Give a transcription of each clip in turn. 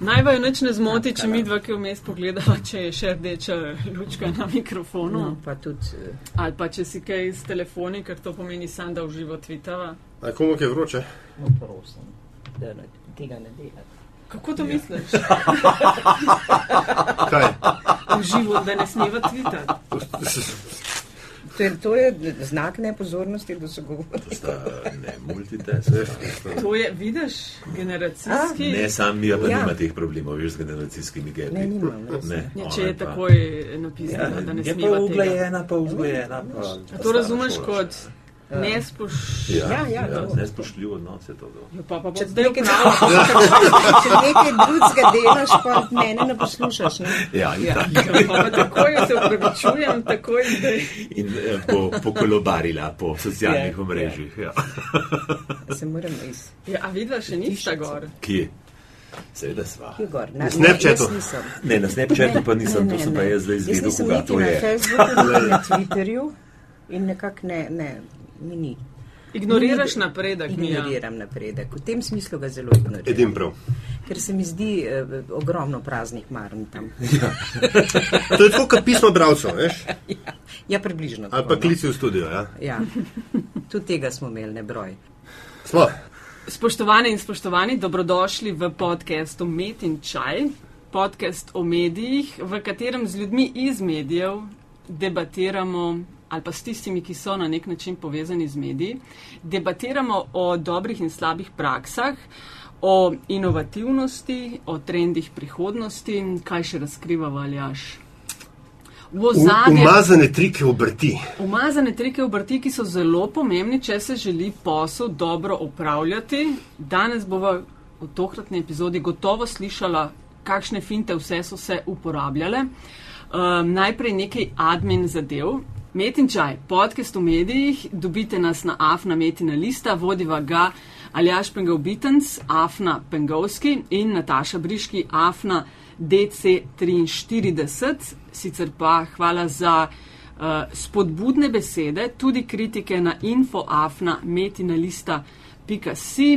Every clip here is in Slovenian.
Naj vaju nič ne zmoti, če mi dva, ki vmes pogledava, če je še rdeča lučka na mikrofonu. No, pa tudi, eh, Ali pa če si kaj s telefoni, ker to pomeni sam, da v živo tvitava. A komu je vroče? no, prosim, da ne, tega ne delate. Kako to misliš? Kaj? V živo, da ne smeva tvitati. To je, to je znak nepozornosti do sogovornika. Sta ne multitask. To je, vidiš, generacijski. Ne, sam mi pa Ja. nima teh problemov, veš, z generacijskimi gepi. Ne, nimam, res. Ne, Ja, če je je pa- takoj napisano, Ja, da ne je pa uglajena, pa A pa to razumeš kot še. nespoštljivo. Ja, Ja, ja, ja, to. nespoštljiv odnos je to. to. Ja, pa pa Če zdaj nekaj, upravljal. če nekaj drugega delaš, pa mene ne poslušaš. Ne? Ja, in, Ja. ja. Pa takoj se upravičujem, takoj zdaj. in eh, bo pokolobarila po socialnih Ja, omrežjih. Ja. Se moram iz. Ja, a vidva še nista gor. Kje? Seveda sva. Kje gor? Na, Na Snapchatu. Ne. Ne, na Snapchatu pa nisem, Ne, to ne, sem pa ne. jaz zdaj izvedel, koga to na je. Facebooku, niti na Twitterju in nekako ne, ne, mi ni. Ignoriraš Ni- napredek. Ignoriram napredek. V tem smislu ga zelo ignoriram. Edim prav. Ker se mi zdi eh, ogromno praznih marn tam. To je tako, kot pismo bralcev, veš? Ja, približno. Ali pa no. klici v studio, ja? Ja, tudi tega smo imeli, ne broj. Smo. Spoštovane in spoštovani, dobrodošli v podkastu Met in Čaj, podcast o medijih, v katerem z ljudmi iz medijev debatiramo ali pa s tistimi, ki so na nek način povezani z mediji, debatiramo o dobrih in slabih praksah, o inovativnosti, o trendih prihodnosti, kaj še razkriva valjaš. Ozadju Umazane trike obrti. Umazane trike obrti, ki so zelo pomembni, če se želi posel dobro upravljati. Danes bova v tokratni epizodi gotovo slišala, kakšne finte vse so se uporabljale. Um, najprej nekaj admin zadev. Metin čaj, podcast v medijih, dobite nas na Afna Metina lista, vodiva ga Aljaš Pengal Bitens, Afna Pengovski in Nataša Briški, Afna DC43. Sicer pa hvala za uh, spodbudne besede, tudi kritike na infoafna metinalista.si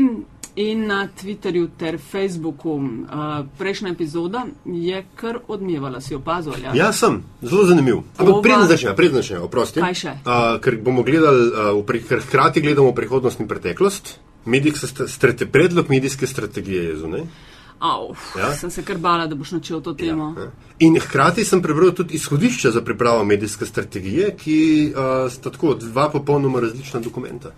in na Twitterju ter Facebooku. Uh, prejšnja epizoda je kar odmevala, si opazil. Ja? Ja, sem. Zelo zanimiv. Ampak Ova- preden začnemo, preden začnemo, oprosti. Kaj še? Uh, ker bomo gledali, uh, v pri- ker hkrati gledamo prihodnost in preteklost. Medijske sta- strate, predlog medijske strategije je zunaj. Au, Ja? Sem se kar bala, da boš načel to temo. Ja. In hkrati sem prebral tudi izhodišče za pripravo medijske strategije, ki uh, sta tako dva popolnoma različna dokumenta.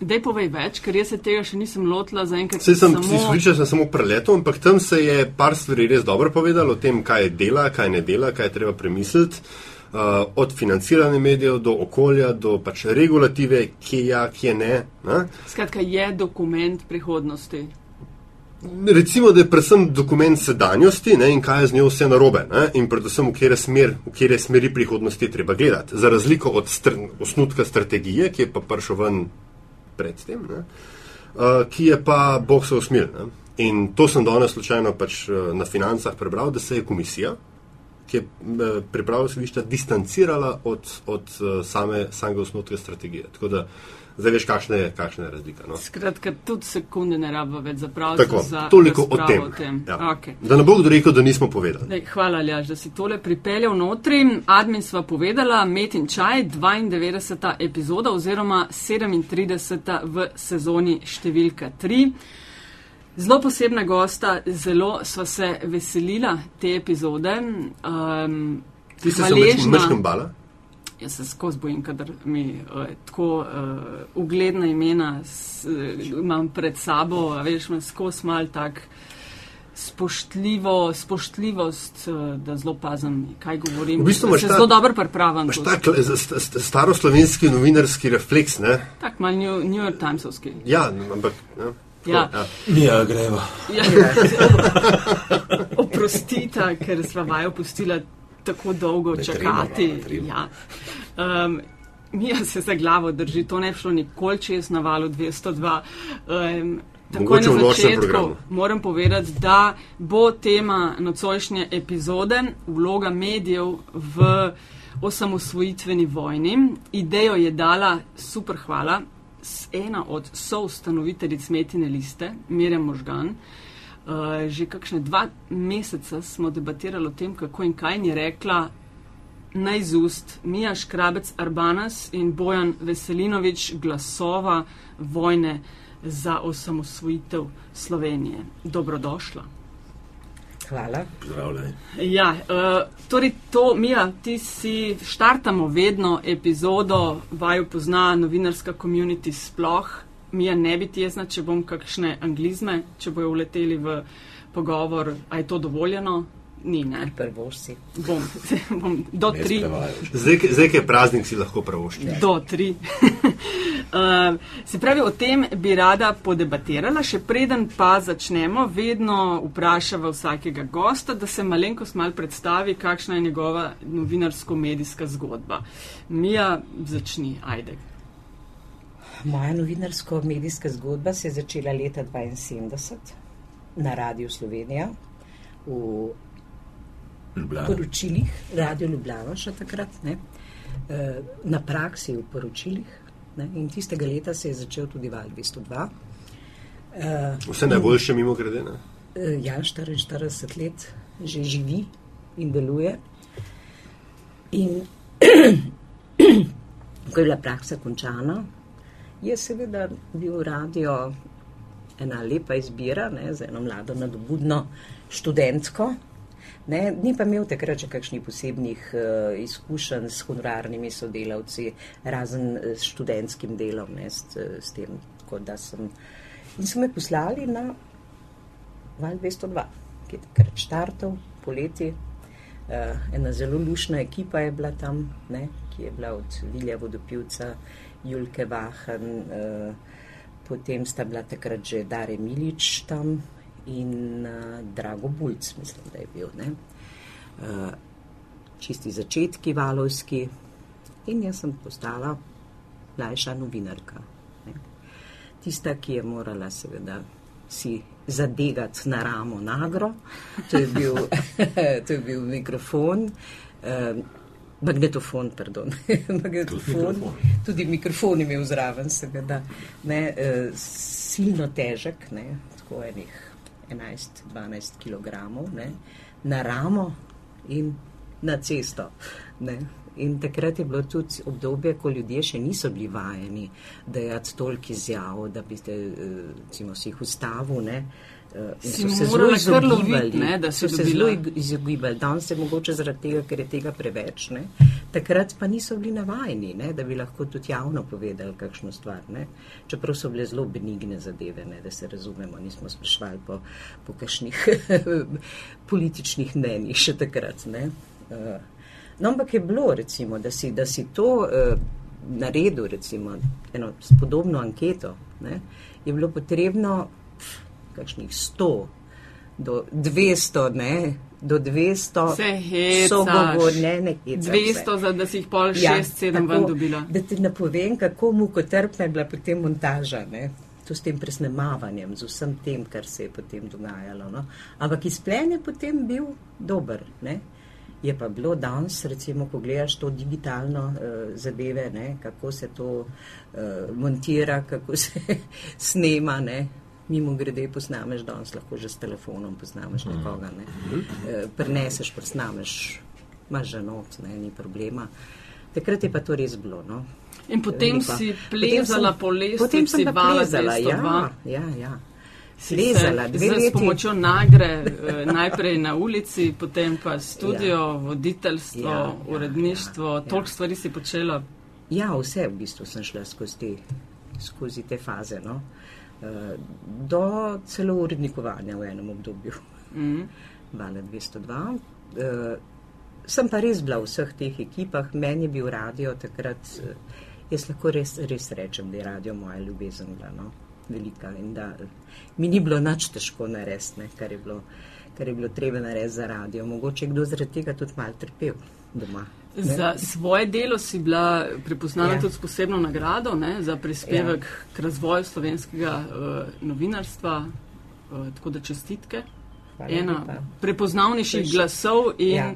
Dej povej več, ker jaz se tega še nisem lotila zaenkrat. Vse sem, samo- izhodišče sem samo preletel, ampak tam se je par stvari res dobro povedalo o tem, kaj dela, kaj ne dela, kaj je treba premisliti. Uh, od financiranja medijev do okolja, do pač regulative, kje ja, kje ne. ne? Skratka, je dokument prihodnosti. Recimo, da je predvsem dokument sedanjosti ne, in kaj je z njo vse narobe, ne, in predvsem v kere, smer, v kere smeri prihodnosti je treba gledati. Za razliko od str osnutka strategije, ki je pa prišel ven predtem, ne, uh, ki je pa bog se usmil. Ne. In to sem danes slučajno pač uh, na financah prebral, da se je komisija, ki je uh, pripravila sodišča, distancirala od, od same, samega osnutka strategije. Tako da zdaj veš, kakšna je, kakšna je razlika. No. Skratka, tudi sekunde ne rabimo več zapraviti. Tako, za toliko o tem. O tem. Ja. Okay. Da ne bo kdo rekel, da nismo povedali. Dej, hvala, Ljaž, da si tole pripeljal notri. Admin sva povedala, Met in čaj, 92. epizoda oziroma 37. v sezoni številka 3. Zelo posebna gosta, zelo sva se veselila te epizode. Um, Ti si se mečkam bala? Jaz se skozi bojim, kadar mi uh, tako uh, ugledna imena s, uh, imam pred sabo, a veš, imam skozi mal tak spoštljivo, spoštljivost, uh, da zelo pazim, kaj govorim. V bistvu imaš se ta- zelo dobro pripravim. Imaš tak z- st- st- staroslovenski novinarski refleks, ne? Tak mal New, New York Timesovski. Ja, ampak. Ne? Tako, Ja. Ja, greva. Ja, oprostita, ker sva vaju pustila tako dolgo čakati. trema. Ja. Um, Mija se za glavo drži, to ne bi šlo nikoli čez na valu 202. Um, Takoj Mogoče na začetku moram povedati, da bo tema nocojšnje epizode vloga medijev v osamosvojitveni vojni. Idejo je dala, super hvala, ena od soustanoviteljic Metine liste, Mirjam Možgan. Uh, že kakšne dva meseca smo debatirali o tem, kako in kaj ni rekla na izust Mija Škrabec Arbanas in Bojan Veselinovič glasova vojne za osamosvojitev Slovenije. Dobrodošla. Hvala. Pozdravljaj. Ja, uh, torej to, Mija, ti si štartamo vedno epizodo, vaju pozna novinarska komunity sploh. Mija ne bi jezna, če bom kakšne anglizme, če bojo uleteli v pogovor, a je to dovoljeno, ni, ne. Prvošci. Bom, bom do Ne tri. sprevajaš. Zdaj, ki- zdaj, je praznik, si lahko pravošči. Do tri. uh, se pravi, o tem bi rada podebatirala, še preden pa začnemo, vedno vprašava vsakega gosta, da se malenkost mal predstavi, kakšna je njegova novinarsko-medijska zgodba. Mija, začni, ajde. Moja novinarsko-medijska zgodba se je začela leta 1972 na Radiu Slovenija v Ljubljana. poročilih, Radio Ljubljana še takrat, ne, eh, na praksi v poročilih. Ne, in tistega leta se je začel tudi Val 202. Eh, Vse najboljše mimo grede. Ne? Eh, Ja, 44 let že živi in deluje. In ko je bila praksa končana, je seveda bil radio ena lepa izbira ne, za eno mlado, nadobudno študentko. Ne, ni pa imel takrat še kakšnih posebnih uh, izkušenj s honorarnimi sodelavci, razen eh, s študentskim delom, ne, s, s tem, tako da sem. In so me poslali na Val 202, ki je takrat štartov poleti. Uh, ena zelo lušna ekipa je bila tam, ne, ki je bila od Vilja Vodopivca, Julke Vahan, uh, potem sta bila takrat že Dare Milič tam in uh, Drago Bulc, mislim, da je bil. Ne. Uh, čisti začetki valovski in jaz sem postala mlajša novinarka. Ne. Tista, ki je morala seveda si zadegati na ramo nagro, to je bil, to je bil mikrofon, eh, magnetofon, pardon, magnetofon, tudi mikrofon imel zraven, seveda, ne, eh, silno težek, ne, tako enih 11-12 kg, ne, na ramo in na cesto. Ne. In takrat je bilo tudi obdobje, ko ljudje še niso bili vajeni dajati toliko izjav, da bi te, eh, recimo, si jih ustavil. In Si so se zelo izogibali. ne, da si so se zelo izogibali. Danes je mogoče zaradi tega, ker je tega preveč. Ne. Takrat pa niso bili navajeni, ne, da bi lahko tudi javno povedali kakšno stvar. Ne. Čeprav so bile zelo benigne zadeve, ne, da se razumemo, nismo sprašvali po, po kakšnih političnih mnenjih še takrat. Ne. Eh, No, ampak je bilo, recimo, da si, da si to uh, naredil, recimo, eno podobno anketo, ne, je bilo potrebno pf, kakšnih 100 do 200, ne, do 200 Se hecaš. sogovor, ne, ne hecam se. 200, za, da si jih pol 6-7 Ja, ven dobila. Da ti ne povem, kako mukotrpna je bila potem montaža. Ne? To s tem presnemavanjem, z vsem tem, kar se je potem dogajalo. No? Ampak izplen je potem bil dober. Ne? Je pa bilo danes, recimo, ko gledaš to digitalno uh, zadeve, ne? kako se to uh, montira, kako se snema. Ne? Mimo grede posnameš danes, lahko že s telefonom posnameš nekoga. Ne? Uh, Preneseš, posnameš, imaš že not, ne? ni problema. Takrat je pa to res bilo. No? In potem Lepa. si Potem plezala sem- po Potem sem plezala, 202. ja, ja, ja. Si Plezala, se dve z, s pomočjo nagre, eh, najprej na ulici, potem pa studio, ja. voditeljstvo, Ja, ja, ja, uredništvo, ja, ja, ja. toliko stvari si počela. Ja, vse v bistvu sem šla skozi te, skozi te faze. No? Eh, Do celo urednikovanja v enem obdobju. Mm. Vale 202. Eh, Sem pa res bila v vseh teh ekipah, meni je bil radio takrat, eh, jaz lahko res, res rečem, da je radio moja ljubezen bila no? velika in da mi ni bilo nič težko narediti, kar je bilo, kar je bilo treba narediti za radio. Mogoče je kdo zaradi tega tudi mal trpel doma. Za svoje delo si bila prepoznana Ja. tudi s posebno nagrado ne, za prispevek ja. k razvoju slovenskega uh, novinarstva, uh, tako da čestitke. Hvala Ena lepa. prepoznavnejših še- glasov in ja.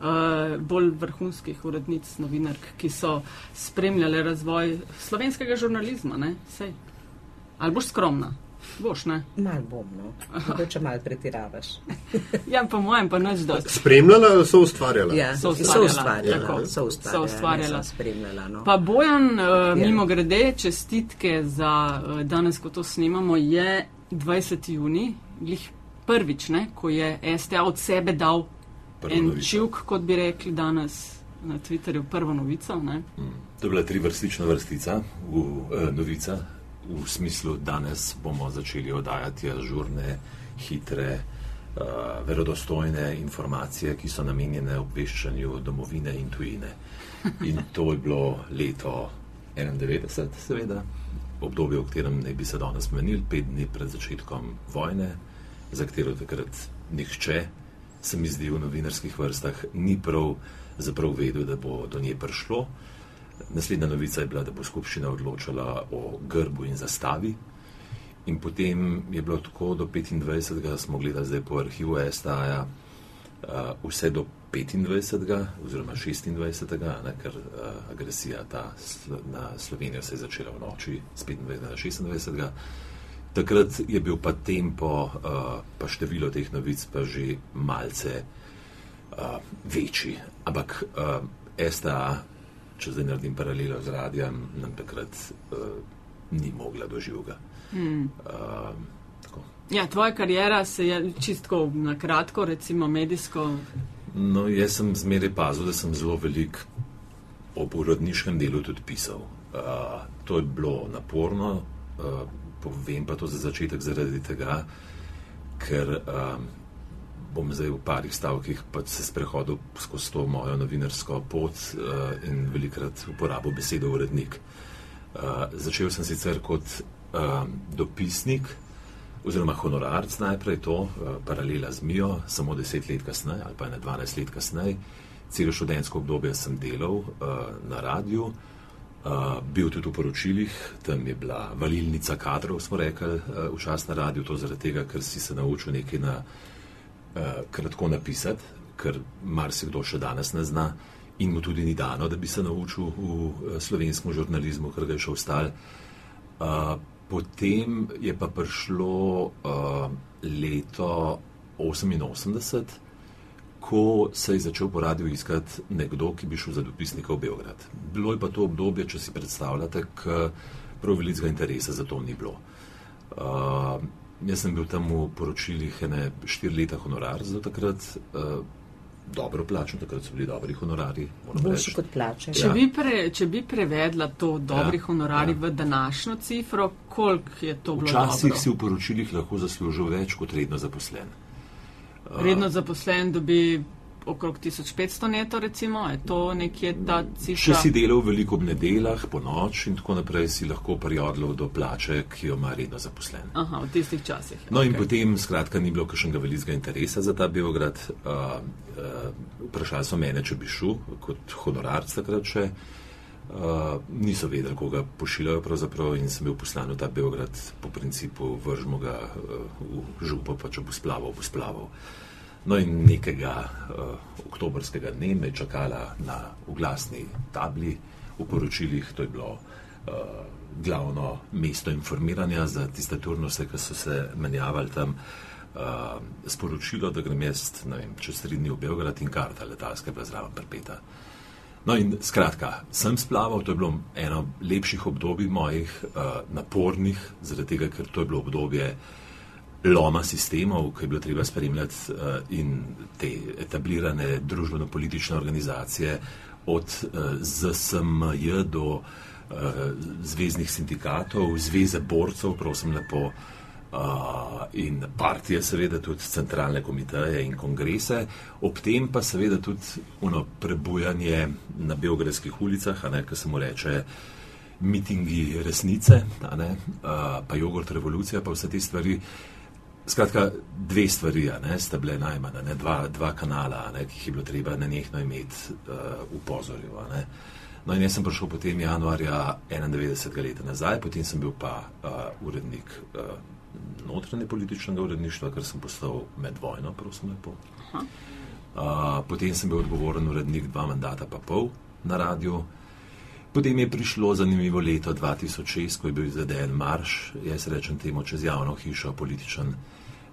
uh, bolj vrhunskih urednic, novinark, ki so spremljale razvoj slovenskega žurnalizma. Ne? Sej. Ali boš skromna? Boš, ne? Mal bom, no. Mogoče mal pretiravaš. Ja, po mojem pa nič dosti. Spremljala ali so ustvarjala? Ja, So so ustvarjala, ustvarjala. tako. So ustvarjala. So ustvarjala. Spremljala, no. Pa Bojan, uh, Ja. mimo grede, čestitke za uh, danes, ko to snimamo, je 20. juni, glih prvič, ne, ko je STA od sebe dal Prvo en novico. čivk, kot bi rekli danes na Twitterju, prvo novico. Ne. To je bila trivrstična vrstica, v, eh, novica, v smislu, danes bomo začeli oddajati ažurne, hitre, eh, verodostojne informacije, ki so namenjene obveščanju domovine in tujine. In to je bilo leto 91, seveda, obdobje, v katerem naj bi se danes menil, pet dni pred začetkom vojne, za katero takrat nihče, se mi zdi v novinarskih vrstah, ni prav zaprav vedel, da bo do nje prišlo. Naslednja novica je bila, da bo skupščina odločala o grbu in zastavi. In potem je bilo tako do 25. smo gledali zdaj po arhivu STA-ja, uh, vse do 25. oziroma 26. Ne, ker uh, agresija ta na Slovenijo se je začela v noči z 25. na 26. Takrat je bil pa tempo, uh, pa število teh novic pa že malce uh, večji. Ampak uh, STA, če zdaj naredim paralelo z radijem, nam takrat uh, ni mogla doživega. Hmm. Uh, tako. Ja, tvoja karijera se je čistko na kratko, recimo medijsko. no, jaz sem zmeraj pazil, da sem zelo velik ob urodniškem delu tudi pisal. Uh, to je bilo naporno, uh, povem pa to za začetek zaradi tega, ker um, bom zdaj v parih stavkih pač se sprehodil skozi to mojo novinarsko pot uh, in velikrat uporabil besedo urednik. Uh, začel sem sicer kot uh, dopisnik, oziroma honorarc najprej to, uh, paralela z Mijo, samo deset let kasneje ali pa ne dvanajst let kasneje. Celo študentsko obdobje sem delal uh, na radiju, uh, bil tudi v poročilih, tam je bila valilnica kadrov, smo rekli, uh, včasih na radiju, to zaradi tega, ker si se naučil nekaj na kratko napisati, ker marsikdo še danes ne zna in mu tudi ni dano, da bi se naučil v uh, slovenskem žurnalizmu, ker ga je še ostal. Uh, potem je pa prišlo leto 88, ko se je začel po radiju iskati nekdo, ki bi šel za dopisnika v Beograd. Bilo je pa to obdobje, če si predstavljate, k prav velikega interesa za to ni bilo. Jaz sem bil tam v poročilih ene štiri leta honorar za takrat, uh, dobro plačen, takrat so bili dobri honorari. moram Boljši reči. kot plače. Če, Ja. bi pre, če bi prevedla to dobri Ja, honorari ja. v današnjo cifro, koliko je to bilo? Včasih dobro? si v poročilih lahko zaslužil več kot redno zaposlen. Redno zaposlen dobi okrog 1500 neto, recimo, je to nekje ta Če cifra? si delal veliko ob nedeljah, po noč in tako naprej, si lahko prijodlil do plače, ki jo ima redno zaposlen. Aha, v tistih časih. No in okej. potem, skratka, ni bilo kakšnega velikega interesa za ta Beograd. Uh, uh, vprašali so mene, če bi šel kot honorarc takrat še. Uh, niso vedeli, koga pošiljajo in sem bil poslan v ta Beograd po principu vržmo ga uh, v župo, pa če bo splaval, bo splaval. No in nekega uh, oktobrskega dne me je čakala na uglasni tabli v poročilih, to je bilo uh, glavno mesto informiranja za tiste turnuse, ki so se menjavali tam. Uh, sporočilo, da grem jaz vem, čez tri dni v Beograd in karta letalska je bila zraven prepeta. No, in skratka, sem splaval, to je bilo eno lepših obdobij mojih, uh, napornih, zaradi tega, ker to je bilo obdobje loma sistemov, ki je bilo treba spremljati uh, in te etablirane družbeno-politične organizacije, od uh, ZSMJ do uh, zvezdnih sindikatov, zveze borcev, prosim lepo. In partije, seveda tudi centralne komiteje in kongrese, ob tem pa seveda tudi uno prebujanje na beogradskih ulicah, a ne, ki se mu reče mitingi resnice, a ne, pa jogurt revolucija, pa vse te stvari. Skratka, dve stvari ne, sta bile najmanj, ne, dva, dva kanala, ne, ki jih je bilo treba nenehno imeti uh, v pozorju. ne. No, in jaz sem prišel potem januarja 91. leta nazaj, potem sem bil pa uh, urednik uh, notranje političnega uredništva, ker sem postal med vojno, prosim lepo. Uh, potem sem bil odgovoren urednik dva mandata pa pol na radiju. Potem je prišlo zanimivo leto 2006, ko je bil izveden marš, jaz rečem temu čez javno hišo, političen.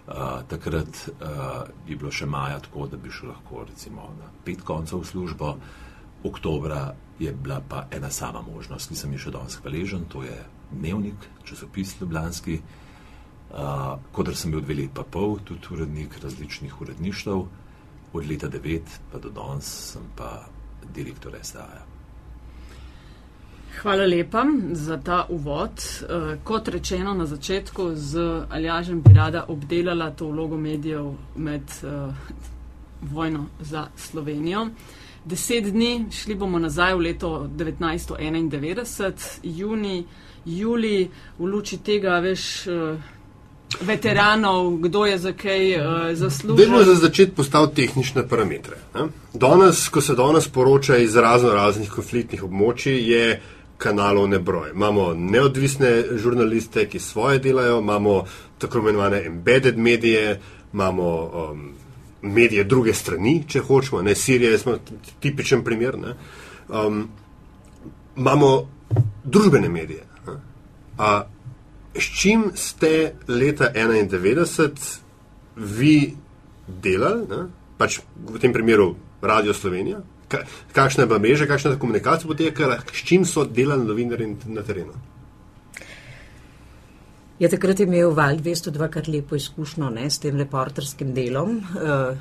Uh, takrat uh, je bilo še maja tako, da bi šel lahko recimo na pet koncev v službo, oktobra je bila pa ena sama možnost, ki sem ji še danes hvaležen, to je dnevnik, časopis Ljubljanski, uh, kot sem bil dve leti pa pol, tudi urednik različnih uredništv, od leta devet pa do danes sem pa direktor SDA. Hvala lepa za ta uvod. Uh, kot rečeno na začetku, z Aljažem bi rada obdelala to vlogo medijev med uh, vojno za Slovenijo. Deset dni, šli bomo nazaj v leto 1991, juni, juli, v luči tega, veš. Uh, Veteranov, kdo je za kaj uh, zaslužil? Dajmo za začetek postaviti tehnične parametre. Ne? Danes, ko se danes poroča iz razno raznih konfliktnih območij, je kanalov ne broj. Imamo neodvisne žurnaliste, ki svoje delajo, imamo tako imenovane embedded medije, imamo um, medije druge strani, če hočemo, ne Sirije, smo tipičen primer. Ne? Um, imamo družbene medije. Ne? A s čim ste leta 1991 vi delali, ne? pač v tem primeru Radio Slovenija, kakšna je bila mreža, kakšna je komunikacija potekala, s čim so delali novinari na terenu. Ja, takrat je imel Val 202 kar lepo izkušnjo ne, s tem reporterskim delom. Uh,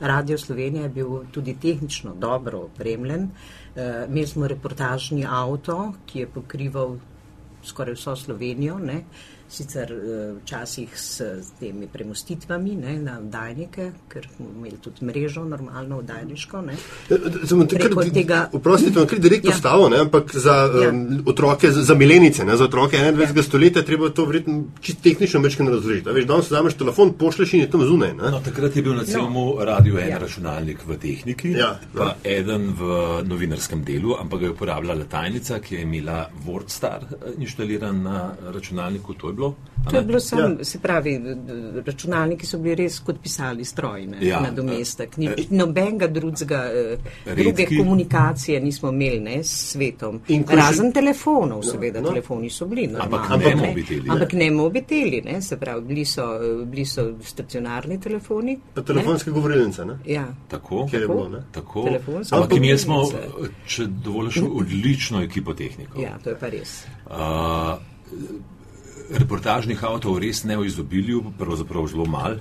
Radio Slovenija je bil tudi tehnično dobro opremljen. Uh, imeli smo reportažni avto, ki je pokrival skoraj vso Slovenijo. Ne. Uh, sicer eh, včasih s temi premustitvami ne, na vdajnike, ker smo imeli tudi mrežo, normalno vdajniško. Vprostite, vam kar direktno ja. stavo, ne, ampak za ja. um, otroke, za, za milenice, ne, za otroke 21. Ja. stoletja treba to vredno čisto tehnično mečkeno razložiti. Veš, danes zameš telefon, pošleš in je tam zunaj. No, takrat je bil na celom no. radiju en ja. računalnik v tehniki, ja. pa ja. eden v novinarskem delu, ampak ga je uporabljala tajnica, ki je imela WordStar eh, inštaliran na računalniku. To je bilo? To je bilo samo, ja. se pravi, računalniki so bili res kot pisali stroj ja. na domestek. Ni, e, nobenega drugega, eh, druge komunikacije nismo imeli ne, s svetom. Razen še... telefonov, no, seveda, no. telefoni so bili. Ampak, ampak ne mobiteli. Ampak ne mobiteli, ne, se pravi, bili so, bili so stacionarni telefoni. Pa telefonske govorilnice, ne? Ja. Tako, Kjer je bilo, ne? Tako. Ampak imeli smo, če dovoljiš, odlično ekipo tehnikov. Ja, to je pa res. Uh, reportažnih avtomobilov res ne v izobilju, pravzaprav zelo mal.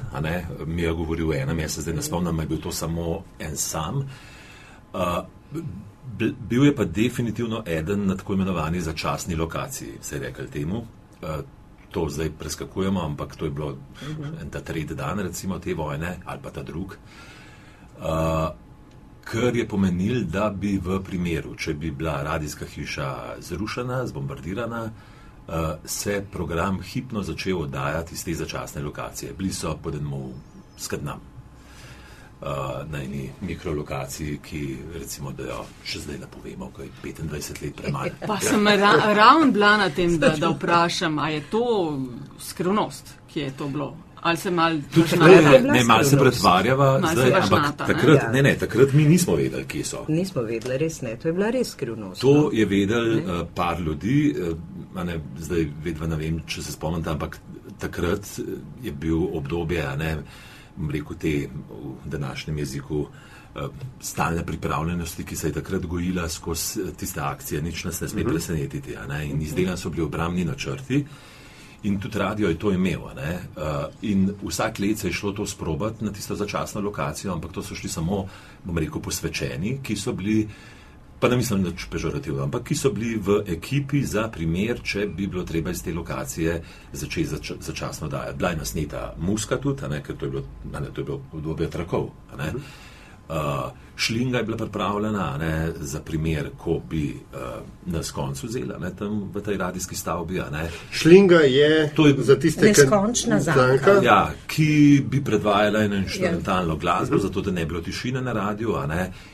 Mi je govoril o enem, jaz se zdaj ne spomnim, je bil to samo en sam. Uh, bil je pa definitivno eden na tako imenovani začasni lokaciji, se je rekel temu. Uh, to zdaj preskakujemo, ampak to je bilo uh -huh. en ta tretji dan, recimo te vojne ali pa ta drug. Uh, Kar je pomenil, da bi v primeru, če bi bila radijska hiša zrušena, zbombardirana, uh, se program hipno začel oddajati iz te začasne lokacije. Bili so pod enom skrbnam. Uh, na eni mikrolokaciji, ki recimo, da jo še zdaj ne povemo, ko je 25 let premalo. Pa sem ra ravno bila na tem, da, da vprašam, a je to skrivnost, ki je to bilo? Ali se malo ne, ne, malo se pretvarjava, zdaj, ampak takrat, ja. ne, ne, takrat mi nismo vedeli, kje so. Nismo vedeli, res ne, to je bila res skrivnost. To no? je vedel uh, par ljudi, uh, ne, zdaj vedva ne vem, če se spomnite, ampak takrat eh, je bil obdobje, ne, rekel te v današnjem jeziku, uh, stalne pripravljenosti, ki se je takrat gojila skozi tiste akcije, nič nas ne sme mhm. presenetiti. Ne, in izdelani so bili obramni načrti. In tudi radio je to imel. Uh, in vsak let se je šlo to sprobati na tisto začasno lokacijo, ampak to so šli samo, bom rekel, posvečeni, ki so bili, pa ne mislim, da je pežorativno, ampak ki so bili v ekipi za primer, če bi bilo treba iz te lokacije začeti zač začasno dajati. Bila je nasneta muska tudi, ker to je bilo, ne, to je bilo obdobje trakov. Uh -huh. Uh, šlinga je bila pripravljena ne, za primer, ko bi uh, nas koncu vzela ne, tam v tej radijski stavbi. Šlinga je, je za tiste, ki neskončna zanka. Ja, ki bi predvajala eno inštrumentalno ja. glasbo, uh zato da ne bi bilo tišine na radiju.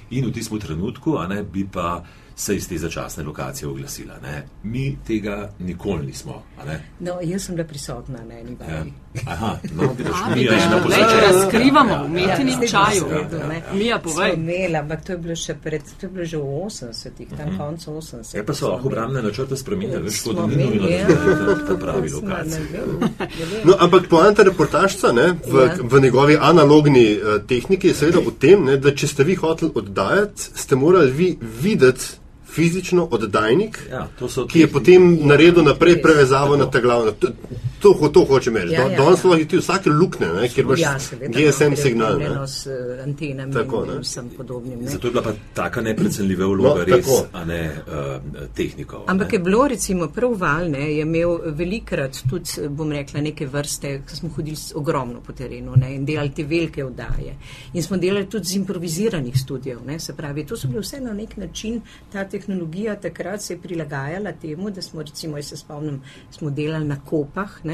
In v tistem trenutku ne, bi pa se iz te začasne lokacije oglasila. Ne. Mi tega nikoli nismo. a ne. No, jaz sem bila prisotna na eni Ja. vaji. Aha, no, vidiš, A, mi je na glej, poslušanju. razkrivamo Ja, v ja, Metinem zdaj čaju. boš vedel, ne. Mija, Smo povej. imeli, ampak to je bilo še pred, to je bilo že v 80-ih, tam konec 80-ih. Ja, pa so lahko obrambne načrte spremenili, veš, kot ni nujno, da ja, to na pravi vem. No, ampak poanta reportažca ne, v, Ja. v njegovi analogni uh, tehniki je seveda v tem, ne, da če ste vi hoteli oddajati, ste morali vi videti fizično oddajnik, Ja, ki je potem naredil naprej res. prevezavo na ta glavna. To, to, ho- to hočem reči. Ja, Ja, ja, Danes ja. lahko ti vsake lukne, ne, kjer imaš Ja, seveda, GSM no, signal. Ne. S eh, antenami Tako, ne. in vsem podobnim. Ne. Zato je bila pa taka neprecenljiva vloga No, res, tako. a ne uh, tehnikov. Ampak ne. je bilo recimo prav valne, je imel velikrat tudi, bom rekla, neke vrste, ko smo hodili s- ogromno po terenu ne, in delali te velike oddaje. In smo delali tudi z improviziranih studijev. Ne, se pravi, to so bile vse na nek način, ta tehnologija takrat se je prilagajala temu, da smo recimo, jaz se spomnim, smo delali na kopah, ne,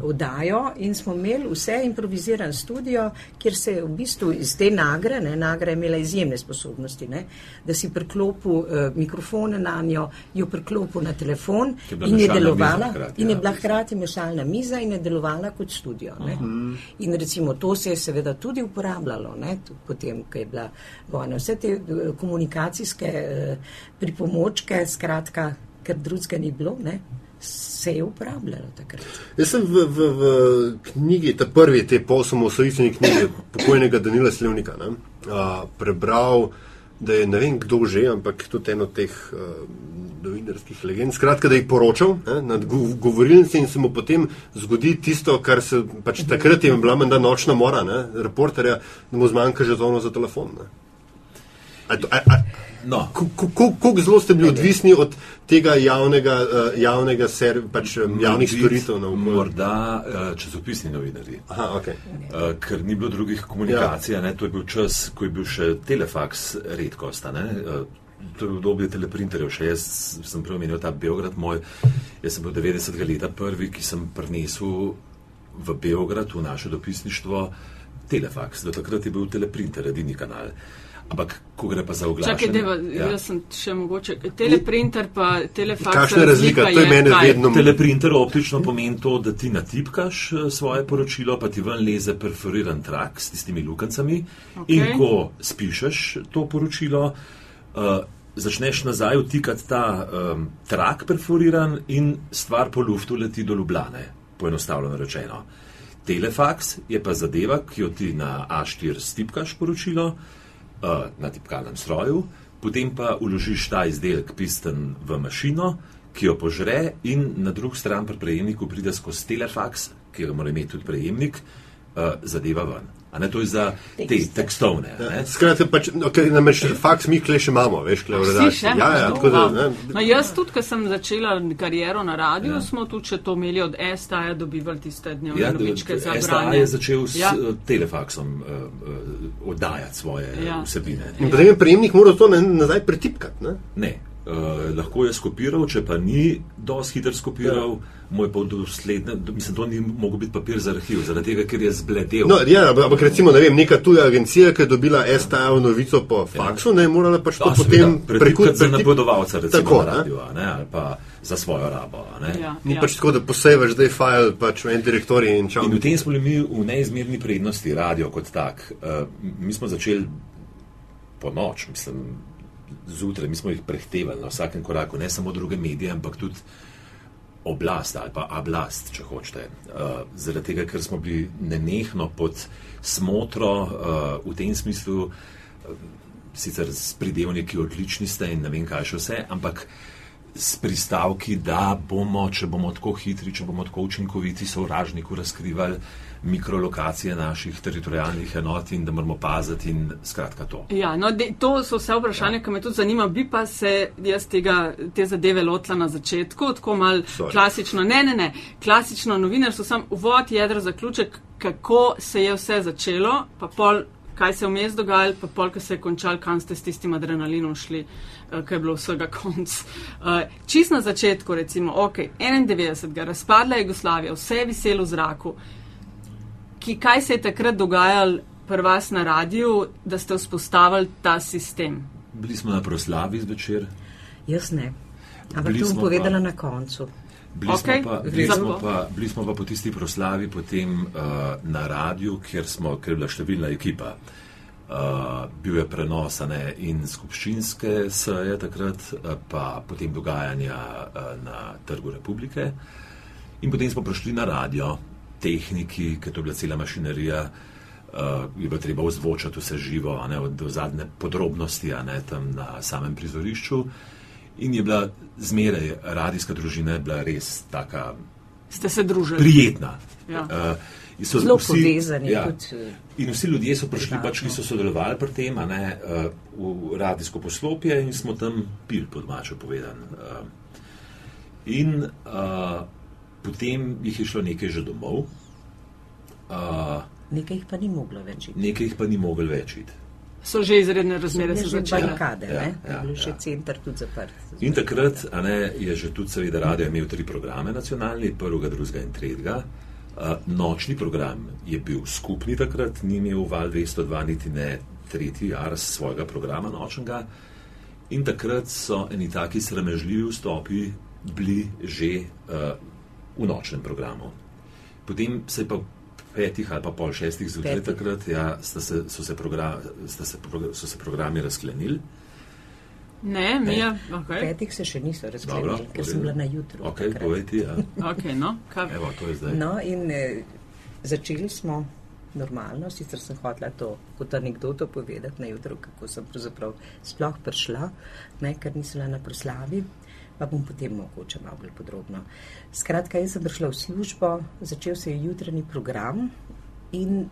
oddajo in smo imeli vse improviziran studio, kjer se je v bistvu iz te nagre, ne, nagra je imela izjemne sposobnosti, ne, da si priklopil uh, mikrofone na njo, jo priklopil na telefon in je delovala. hkrati, in je ja. bila hkrati mešalna miza in je delovala kot studio. Ne. In recimo to se je seveda tudi uporabljalo, ne, potem, ko je bila vojna. Vse te eh, komunikacijske eh, pripomočke, skratka, ker drugega ni bilo, ne, se je uporabljalo takrat. Jaz sem v, v, v knjigi, ta prvi, te posamosvojitveni knjigi pokojnega Danila Slevnika, ne, a, prebral, da je ne vem kdo že, ampak tudi eno teh a, novinarskih legend, skratka, da je poročal ne, nad gov- govorilnici in se mu potem zgodi tisto, kar se pač takrat je bila menda nočna mora, ne, reporterja, da mu zmanjka žetonov za telefon. Ne. A, a, a, No, Kako zelo ste bili odvisni od tega javnega, uh, javnega ser, pač, um, javnih morbid, storitev? Na okolju? Morda uh, časopisni novinarji. Aha, okay. Uh, ker ni bilo drugih komunikacij, ja. ne, to je bil čas, ko je bil še telefaks redkost. Uh, to je obdobje teleprinterjev. Še jaz sem prej omenil ta Beograd moj. Jaz sem bil 90. leta prvi, ki sem prinesel v Beograd, v naše dopisništvo, telefaks. Do takrat je bil teleprinter, edini kanal. Ampak, ko gre pa za oglašanje. Čakaj, deva, ja. jaz sem še mogoče. Teleprinter pa telefaks. Kakšna je razlika? To je kaj? vedno- Teleprinter optično pomeni to, da ti natipkaš eh, svoje poročilo, pa ti ven leze perforiran trak s tistimi lukencami. Ok. Okay. In ko spišeš to poročilo, uh, začneš nazaj vtikati ta um, trak perforiran in stvar po luftu leti do Ljubljane, poenostavljeno rečeno. Telefaks je pa zadeva, ki jo ti na A4 stipkaš poročilo uh, na tipkalnem stroju, potem pa uložiš ta izdelek pisten v mašino, ki jo požre in na drugi strani pri prejemniku pride skozi telefaks, ki ga mora imeti tudi prejemnik, uh, zadeva ven. A ne to je za te Tekst. tekstovne. a Ne? Skratka, pač, okay, namreč faks mi kle še imamo, veš, kle v redakciji. Ja, ja, tako da, ne, No, jaz tudi, ko sem začela kariero na radiju, ja. smo tudi še to imeli od STA-ja dobivali tiste dnevne Ja, novičke za STA branje. je začel s Ja. ja. telefaksom uh, uh, oddajati svoje Ja. ja. vsebine. In potem je prejemnik moral to nazaj pretipkati. Ne? Ne, uh, lahko je skopiral, če pa ni dosti hiter skopiral, ja. moj pa dosledne, mislim, to ni mogel biti papir za arhiv, zaradi tega, ker je zbledel. No, ja, ampak recimo, ne vem, neka tuja agencija, ki je dobila STA-jo novico po faksu, ne morala pač to Da, potem prekut za napovedovalca, recimo Tako, na a ne, ali pa za svojo rabo. a Ne. Ja, Ni ja. pač tako, da posejvaš zdaj file pač v en direktorij in čau. In v tem smo bili mi v neizmerni prednosti, radio kot tak. Uh, mi smo začeli po noč, mislim, zjutraj, mi smo jih prehtevali na vsakem koraku, ne samo druge medije, ampak tudi oblast ali pa ablast, če hočete. Uh, zaradi tega, ker smo bili nenehno pod smotro uh, v tem smislu, uh, sicer s pridevniki odlični ste in ne vem kaj še vse, ampak s pristavki, da bomo, če bomo tako hitri, če bomo tako učinkoviti, sovražniku razkrivali mikrolokacije naših teritorijalnih enot in da moramo paziti in skratka to. Ja, no, de, to so vse vprašanja, ki me tudi zanima. Bi pa se jaz tega, te zadeve lotila na začetku, tako mal Sorry. klasično. Ne, ne, ne. Klasično novinarstvo, sam uvod, jedro, zaključek, kako se je vse začelo, pa pol, kaj se je vmes dogajalo, pa pol, ko se je končal, kam ste s tistim adrenalinom šli, uh, ko je bilo vsega konc. Uh, čist na začetku, recimo, ok, 91. razpadla Jugoslavija, vse je viselo v zraku. Ki, kaj se je takrat dogajalo pri vas na radiju, da ste vzpostavili ta sistem? Bili smo na proslavi zvečer. Jaz ne. Ampak Bili to bom povedala pa- na koncu. Bili, Okej, smo pa, bili, smo pa, bili smo pa po tisti proslavi potem uh, na radiju, kjer, smo, kjer je bila številna ekipa. Uh, bil je prenos ne, in skupščinske seje takrat, uh, pa potem dogajanja uh, na Trgu Republike. In potem smo prišli na radio, tehniki, ker to je bila cela mašinerija, uh, je bilo treba ozvočati vse živo, a ne, od- do zadnje podrobnosti, a ne tam na samem prizorišču. In je bila zmeraj radijska družina, je bila res taka Ste se družili? prijetna. Ja. Uh, in so Zelo povezani ja, tudi, In vsi ljudje so prišli, pač, ki so sodelovali pri tem, a ne, uh, v radijsko poslopje in smo tam pil, po domače povedan. Uh, in uh, potem jih je šlo nekaj že domov, uh, Nekaj jih pa ni moglo več iti. nekaj jih pa ni mogel več iti. So že izredne razmere že začele. barikade, Ja, ne? ja, Je bil ja. še center tudi zaprt. In takrat a ne, je že tudi, seveda, radio imel tri programe nacionalni, prvega, drugega in tretjega. Uh, nočni program je bil skupni takrat, ni imel val 202, niti ne tretji ars svojega programa nočnega. In takrat so eni taki sramežljivi vstopi bili že uh, v nočnem programu. Potem se je pa petih ali pa pol šestih zjutraj takrat ja, sta se, so, se program, sta se, so se programi razklenili. Ne, Mija, okay. Petih se še niso Dobro, razklenili, ker sem v redu. bila na jutru. Ok, takrat. povejte. Ja. okay, no, kaj, Evo, to je zdaj. No, in eh, začeli smo normalno, sicer sem hotela to kot anegdoto povedati na jutro, kako sem pravzaprav sploh prišla, ne, ker nisem bila na proslavi, pa bom potem mogoče malo bolj podrobno. Skratka, jaz sem prišla v službo, začel se je jutranji program in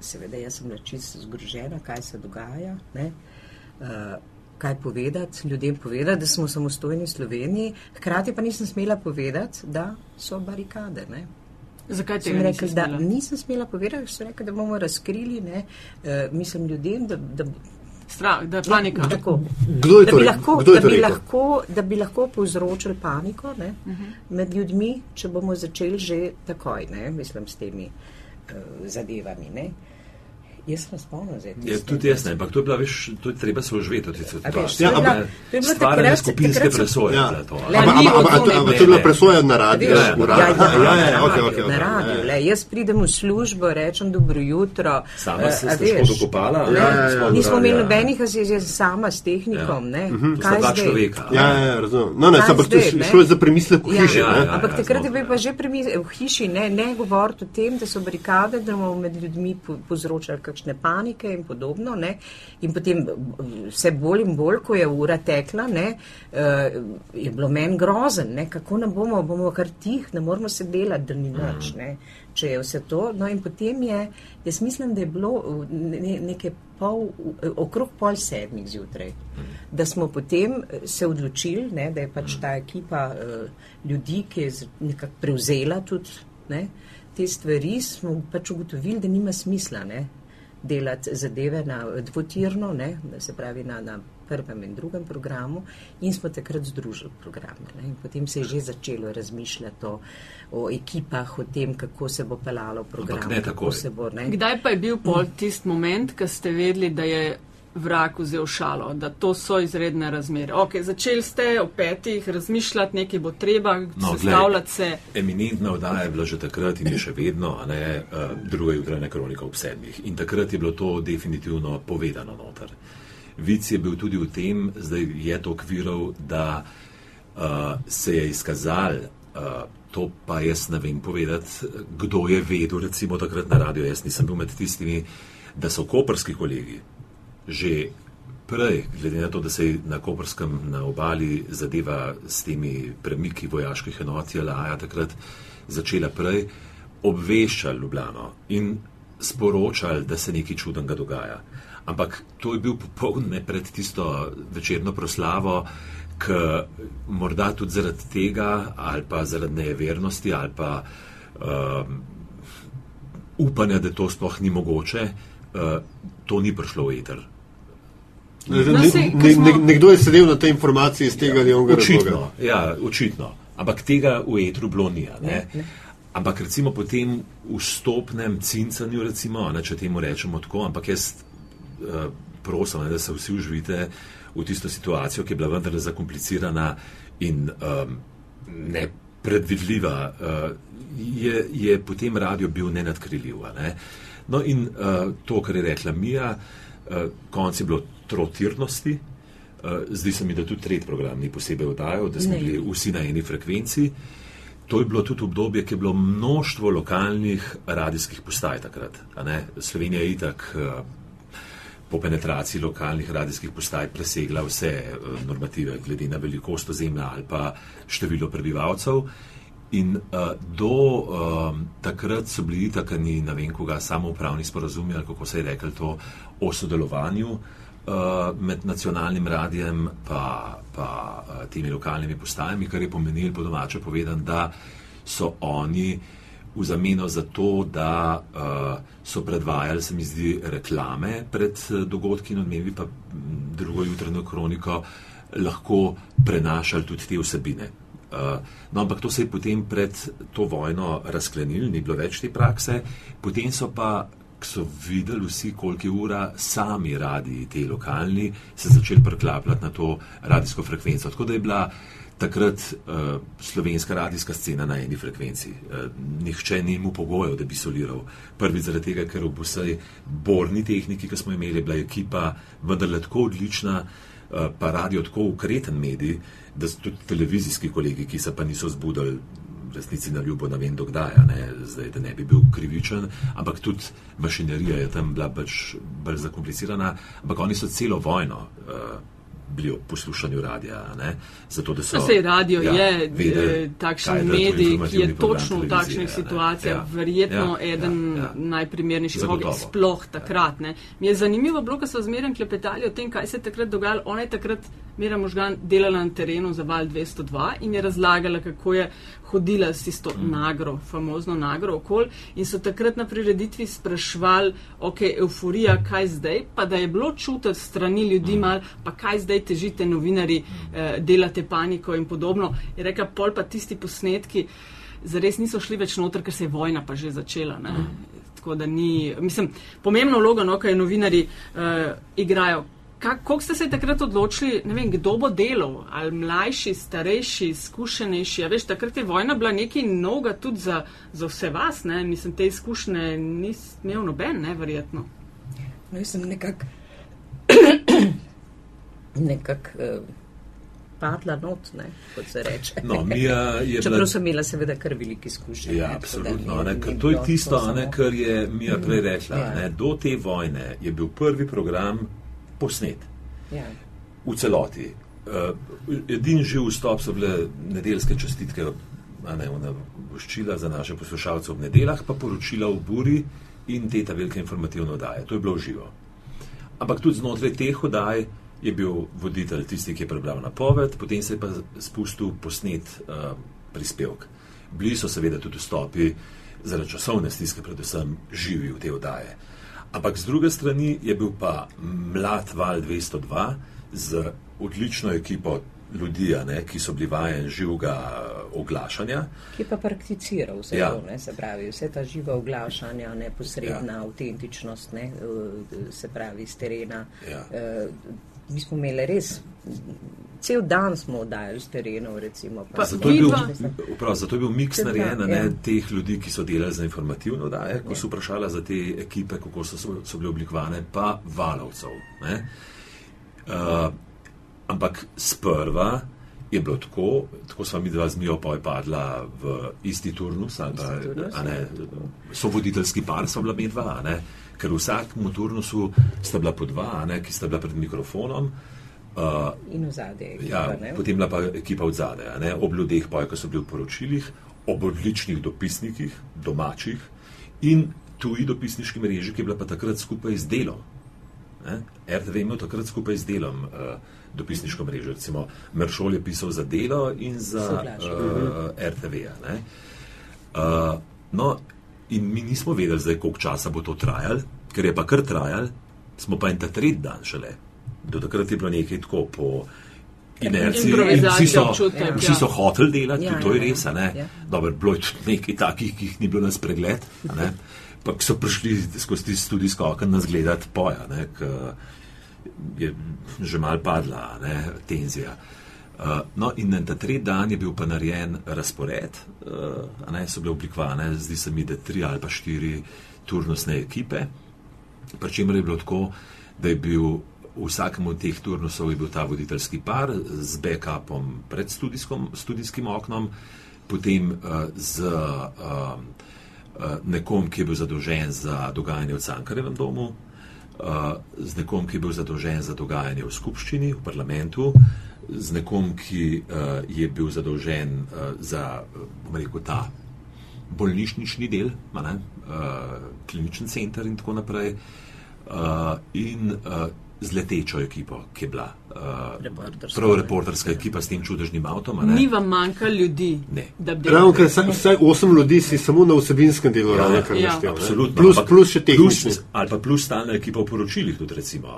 seveda jaz sem bila čisto zgrožena, kaj se dogaja. Ne. Uh, kaj povedati, ljudem povedati, da smo samostojni Sloveniji, hkrati pa nisem smela povedati, da so barikade. Ne. zakaj tega rekla, nisi da smela? nisem smela povedati, so rekli, da bomo razkrili, ne, uh, mislim ljudem, da, da, Strah, da je panika. tako, Kdo je da, to lahko, Kdo je da, to bi rekel? lahko, da bi lahko povzročili paniko ne, uh Mhm. -huh. med ljudmi, če bomo začeli že takoj, ne, mislim, s temi uh, zadevami. Ne. Jaz sem spomnila, da je Je, tudi jaz ne, ampak to je bila, veš, to je treba se oživeti v te situacije. Ja, ampak- to je bilo Stvarjanje skupinske presoje. Ja. a? Ampak od to je bila presoja na radiju. Ja, ja, ja, ja, ja, na radiju, Ja, ja. le, Jaz pridem v službo, rečem dobro jutro. Sama eh, se a ste veš, škodo kopala? ne, Ja, ja, ja. Nismo Ja. imeli nobenih asistentov, sama s tehnikom. Ja. Ne, Mhm. Kaj dva človeka. Ja, ja, ja, razumem. No, ne, ampak to je šlo je za premislek v Ja, hiši. ja, ne? ja. Ampak takrat je bil pa že premis- v hiši, ne, ne govoriti o tem, da so barikade, da bomo med ljudmi po- povzročali kakšne panike in podobno. Ne. In potem eh, vse bolj in bolj, ko je ura tekla, ne, eh, je bilo meni grozen, ne, kako ne bomo, bomo kar tih, ne moramo se delati, da ni nič. Ne. Če je vse to, no in potem je, jaz mislim, da je bilo ne, nekaj pol, okrog pol sedmih zjutraj, da smo potem eh, se odločili, ne, da je pač ta ekipa ljudi, ki je nekako prevzela tudi ne, te stvari, smo pač ugotovili, da nima smisla ne, delati zadeve na dvotirno, ne, se pravi na, na prvem in drugem programu in smo takrat združili programe. Ne, in potem se je že začelo razmišljati o, o ekipah, o tem, kako se bo pelalo program. ne kako se bo, ne. Kdaj pa je bil pol tisti moment, ko ste vedeli, da je vrak vzel šalo, da to so izredne razmere? Ok, začeli ste o petih razmišljati, nekaj bo treba, No, sestavljati se. Eminentna oddaja je bila že takrat in je še vedno, a ne uh, druga jutranja kronika ob sedmih. In takrat je bilo to definitivno povedano noter. Vic je bil tudi v tem, zdaj je to okvirov, da uh, se je izkazal, uh, to pa jaz ne vem povedati, kdo je vedel, recimo takrat na radio, jaz nisem bil med tistimi, da so koperski kolegi že prej, glede na to, da se je na Koperskem na obali zadeva s temi premiki vojaških enot JLA takrat začela prej, obveščali Ljubljano in sporočali, da se nekaj čudnega dogaja. Ampak to je bil popoln ne pred tisto večerno proslavo, k morda tudi zaradi tega, ali pa zaradi nevernosti, ali pa um, upanja, da to sploh ni mogoče, uh, to ni prišlo v eter. Ne, No, ne, ko ne, ne, nekdo je sedel na tej informaciji iz tega ali onega razloga. Očitno, ja, očitno. Ampak tega v etru bilo ni. a Ne? Ne, ampak recimo po tem vstopnem cincanju, recimo, ne, če temu rečemo tako, ampak jaz uh, prosim, ne, da se vsi uživite v tisto situacijo, ki je bila vendarle zakomplicirana in um, nepredvidljiva, uh, je, je potem radio bil nenadkriljiv. Ne. No in uh, to, kar je rekla Mija, uh, konc je bilo trotirnosti. Uh, zdi se mi, da tudi tretji program ni posebej oddajal, da smo ne. bili vsi na eni frekvenci. To je bilo tudi obdobje, ki je bilo množstvo lokalnih radijskih postaj takrat. Slovenija je itak uh, po penetraciji lokalnih radijskih postaj presegla vse normative, glede na velikost ozemlja ali pa število prebivalcev. In uh, do uh, takrat so bili tako, ne vem, koga samo upravni sporazumi ali kako se je rekel to o sodelovanju uh, med nacionalnim radijem pa, pa uh, temi lokalnimi postajami, kar je pomenilo po domače povedan, da so oni v zameno za to, da uh, so predvajali, se mi zdi, reklame pred dogodki in odmevi pa drugo jutrajno kroniko, lahko prenašali tudi te vsebine. Uh, no, ampak to se je potem pred to vojno razklenilo, ni bilo več te prakse, potem so pa, so videli vsi, koliko je ura, sami radi te lokalni, se začeli preklapljati na to radijsko frekvenco. Tako da je bila takrat uh, slovenska radijska scena na eni frekvenci. Uh, nihče ni imel pogojev, da bi soliral. Prvi zaradi tega, ker v vsej borni tehniki, ki smo imeli, je bila ekipa vendarle tako odlična, uh, pa radio tako ukreten medij da so tudi televizijski kolegi, ki se pa niso zbudili, resnici na ljubo, ne vem, dokdaj, ne, zdaj, da ne bi bil krivičen, ampak tudi mašinerija je tam bila pač bolj zakomplicirana, ampak oni so celo vojno. Uh, bili ob poslušanju radia. Zato, so, Vse radio ja, je vedeli, takšen medij, ki je točno v takšnih situacijah, ja, verjetno ja, eden ja, ja. najprimernejših, sploh takrat. Ja. Mi je zanimivo bilo, ko so zmeraj klepetali o tem, kaj se je takrat dogajalo. Ona je takrat Mira možgan delala na terenu za val 202 in je razlagala, kako je hodila s tisto mm. nagro, famozno nagro okol in so takrat na prireditvi sprašvali, ok, euforija, kaj zdaj, pa da je bilo čutiti strani ljudi mm. mal, pa kaj zdaj težite novinari, mm. eh, delate paniko in podobno. Je rekla, pol pa tisti posnetki zares niso šli več noter, ker se je vojna pa že začela. Ne? Tako da ni, mislim, pomembno vlogo, no, kaj novinari uh, igrajo. Kako ste se takrat odločili, ne vem, kdo bo delal, ali mlajši, starejši, izkušenejši? Veš, takrat je vojna bila nekaj novega tudi za, za vse vas, ne? mislim, te izkušnje nisi imel noben, ne, verjetno. No, jaz sem nekako nekak, uh, padla not, ne, kot se reče. No, je Čeprav bila... sem imela seveda kar veliki izkušnje. Ja, absolutno. Ne, ne, to je tisto, ne, kar je Mija prej rekla. Ja. Ne, do te vojne je bil prvi program posnet. Ja. V celoti. Uh, edini živ vstop so bile nedeljske čestitke, ne voščila za naše poslušalce ob nedeljah, pa poročila v buri in te ta velike informativne oddaje. To je bilo živo. Ampak tudi znotraj teh oddaj je bil voditelj tisti, ki je prebral napoved, potem se je pa spustil posnet uh, prispevek. Bili so seveda tudi vstopi zaradi časovne stiske, predvsem živi v te oddaje. Ampak z druge strani je bil pa mlad val 202 z odlično ekipo ljudi, ne, ki so bili vajeni živega oglašanja. Ki pa prakticira vse ja. to, ne, se pravi, vse ta živa oglašanja, neposredna ja. avtentičnost, ne, se pravi, iz terena. Ja. Uh, mi smo imeli res cel dan smo oddajali z terenov. Recimo, pa, zato, je bil, prav, zato je bil miks narejen ja. teh ljudi, ki so delali za informativno oddaje, ko ja. so vprašali za te ekipe, kako so, so bile oblikovane, pa valovcev. Uh, ampak sprva je bilo tako, tako smo mi dva z Mijo pa je padla v isti turnus, ali pa ja. ne, so voditeljski par, so bila medva, ker v vsakem turnusu sta bila po dva, ne, ki sta bila pred mikrofonom. Uh, in v zadnje. Ja, potem je pa ekipa v zadnje, ob ljudeh, pa, ki so bili v poročilih, ob odličnih dopisnikih, domačih in tuji dopisniški mreži, ki je bila pa takrat skupaj z delom. Ne? RTV je imel takrat skupaj z delom uh, dopisniško mrežo. Recimo, Meršol je pisal za delo in za uh, RTV. Uh, no, in mi nismo vedeli, zdaj, koliko časa bo to trajalo, ker je pa kar trajalo, smo pa en ta tretji dan šele do takrat je bilo nekaj tako po inerciji. Vsi so, ja. vsi so hoteli delati, ja, to je ja, res. Ja. Dobro, bilo je tudi nekaj takih, ki jih ni bilo na spregled, pa so prišli skozi tudi skokaj nas gledati poja. Ne, k, je že mal padla ne, tenzija. Uh, no, in na ta tretji dan je bil pa narejen razpored, uh, ne, so bile oblikovane, zdi se mi, da tri ali pa štiri turnusne ekipe, pri čemer je bilo tako, da je bil v vsakem od teh turnusov bil ta voditeljski par z backupom pred študijskim oknom, potem uh, z uh, uh, nekom, ki je bil zadolžen za dogajanje v Cankarevem domu, uh, z nekom, ki je bil zadolžen za dogajanje v skupščini, v parlamentu, z nekom, ki uh, je bil zadolžen uh, za, bom rekel, ta bolnišnični del, ne, uh, klinični center in tako naprej. Uh, in uh, z letečo ekipo, ki je bila uh, prav reporterska ekipa s tem čudežnim avtom. Ni vam manjka ljudi. Ravno, ker vsaj, vsaj osem ljudi si samo na vsebinskem delu ja, ravno, kar ja. naštel. Absolutno. Plus, ampak, plus še tehnični. Plus, ali pa plus stalna ekipa v poročilih tudi recimo,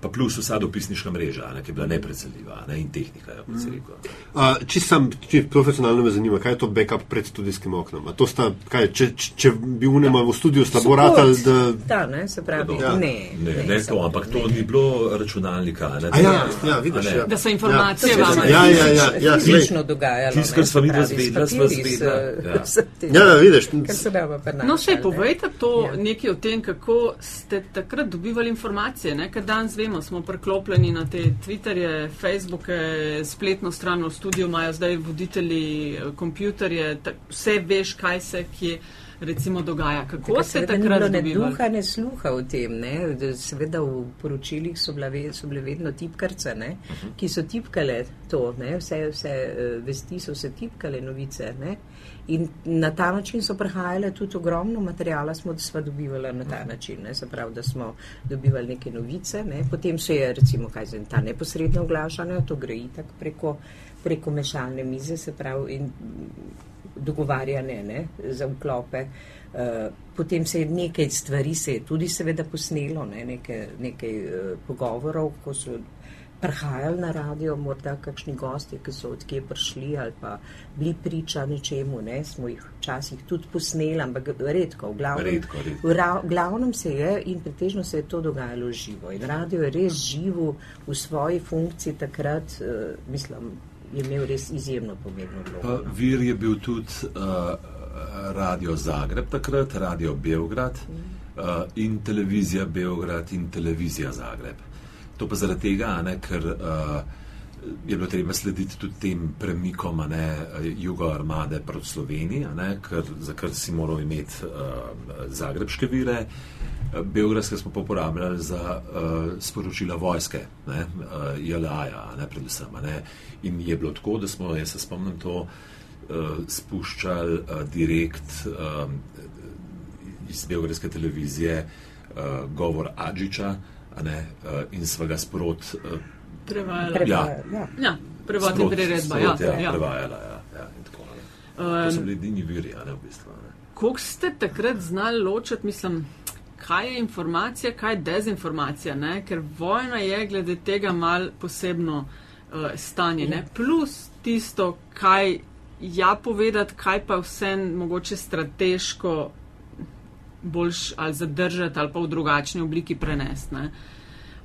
pa plus vsa dopisniška mreža, ne, ki je bila nepredsedljiva in tehnika, ja, rekel. Uh, če sem, če profesionalno me zanima, kaj je to backup pred studijskim oknom? Sta, kaj, če, če, če bi unema v studiu slabo ratal, da... Da, ne, se pravi, ja. ne. Ne, ne, ne to, ampak to ni bilo računalnika. Ne, ja, ja, vidiš, ja. Da so informacije ja, vam ja, ja, ja, ja, fizično dogajalo. Tisto, kar smo mi razvedli, smo razvedli. Ja, ja, vidiš. No, še povejte to ja. nekaj o tem, kako ste takrat dobivali informacije. Ne? Ker danes vemo, smo preklopljeni na te Twitterje, Facebooke, spletno stran v studiu, imajo zdaj voditelji kompjuterje, vse veš, kaj se kje recimo dogaja. Kako Tako, se takrat dobiva? Ne duha, ne sluha v tem. Ne? Seveda v poročilih so bile, so bile vedno tipkarce, ne? -huh. ki so tipkale to, ne? vse, vse eh, vesti so se tipkale, novice. Ne? In na ta način so prihajale tudi ogromno materijala, smo sva dobivali na ta način, ne? se pravi, da smo dobivali neke novice, ne? potem se je recimo kaj za ta neposredno oglašanje, to gre itak preko, preko mešalne mize, se pravi, in dogovarjane ne, za vklope. Uh, potem se je nekaj stvari se je tudi seveda posnelo, ne, nekaj, nekaj uh, pogovorov, ko so prihajali na radio, morda kakšni gosti, ki so odkje prišli ali pa bili priča nečemu, ne, smo jih včasih tudi posneli, ampak redko, v glavnem, redko, redko. V ra, glavnem se je in pretežno se je to dogajalo živo. In radio je res živo v svoji funkciji takrat, uh, mislim, imel res izjemno pomembno vlogo. No. Vir je bil tudi uh, Radio Zagreb takrat, Radio Beograd uh, in televizija Beograd in televizija Zagreb. To pa zaradi tega, ne, ker uh, je bilo treba slediti tudi tem premikom ne, jugo armade proti Sloveniji, ne, ker, za kar si moral imeti uh, zagrebške vire. Beogradske smo pa uporabljali za uh, sporočila vojske, uh, JLA-ja, ne predvsem. Ne. In je bilo tako, da smo, jaz se spomnim, to uh, spuščali uh, direkt uh, iz Beogradske televizije, uh, govor Adžiča ne, uh, in sva ga sprot. Uh, prevajala. Ja, ja. ja prevajala je priredba. Ja, ja, ja. Prevajala, ja. ja um, to so bili edini viri, ne v bistvu. Kako ste takrat znali ločiti, mislim, kaj je informacija, kaj je dezinformacija, ne? ker vojna je glede tega mal posebno uh, stanje. Ne? Plus tisto, kaj ja povedati, kaj pa vse mogoče strateško boljš ali zadržati ali pa v drugačni obliki prenesti.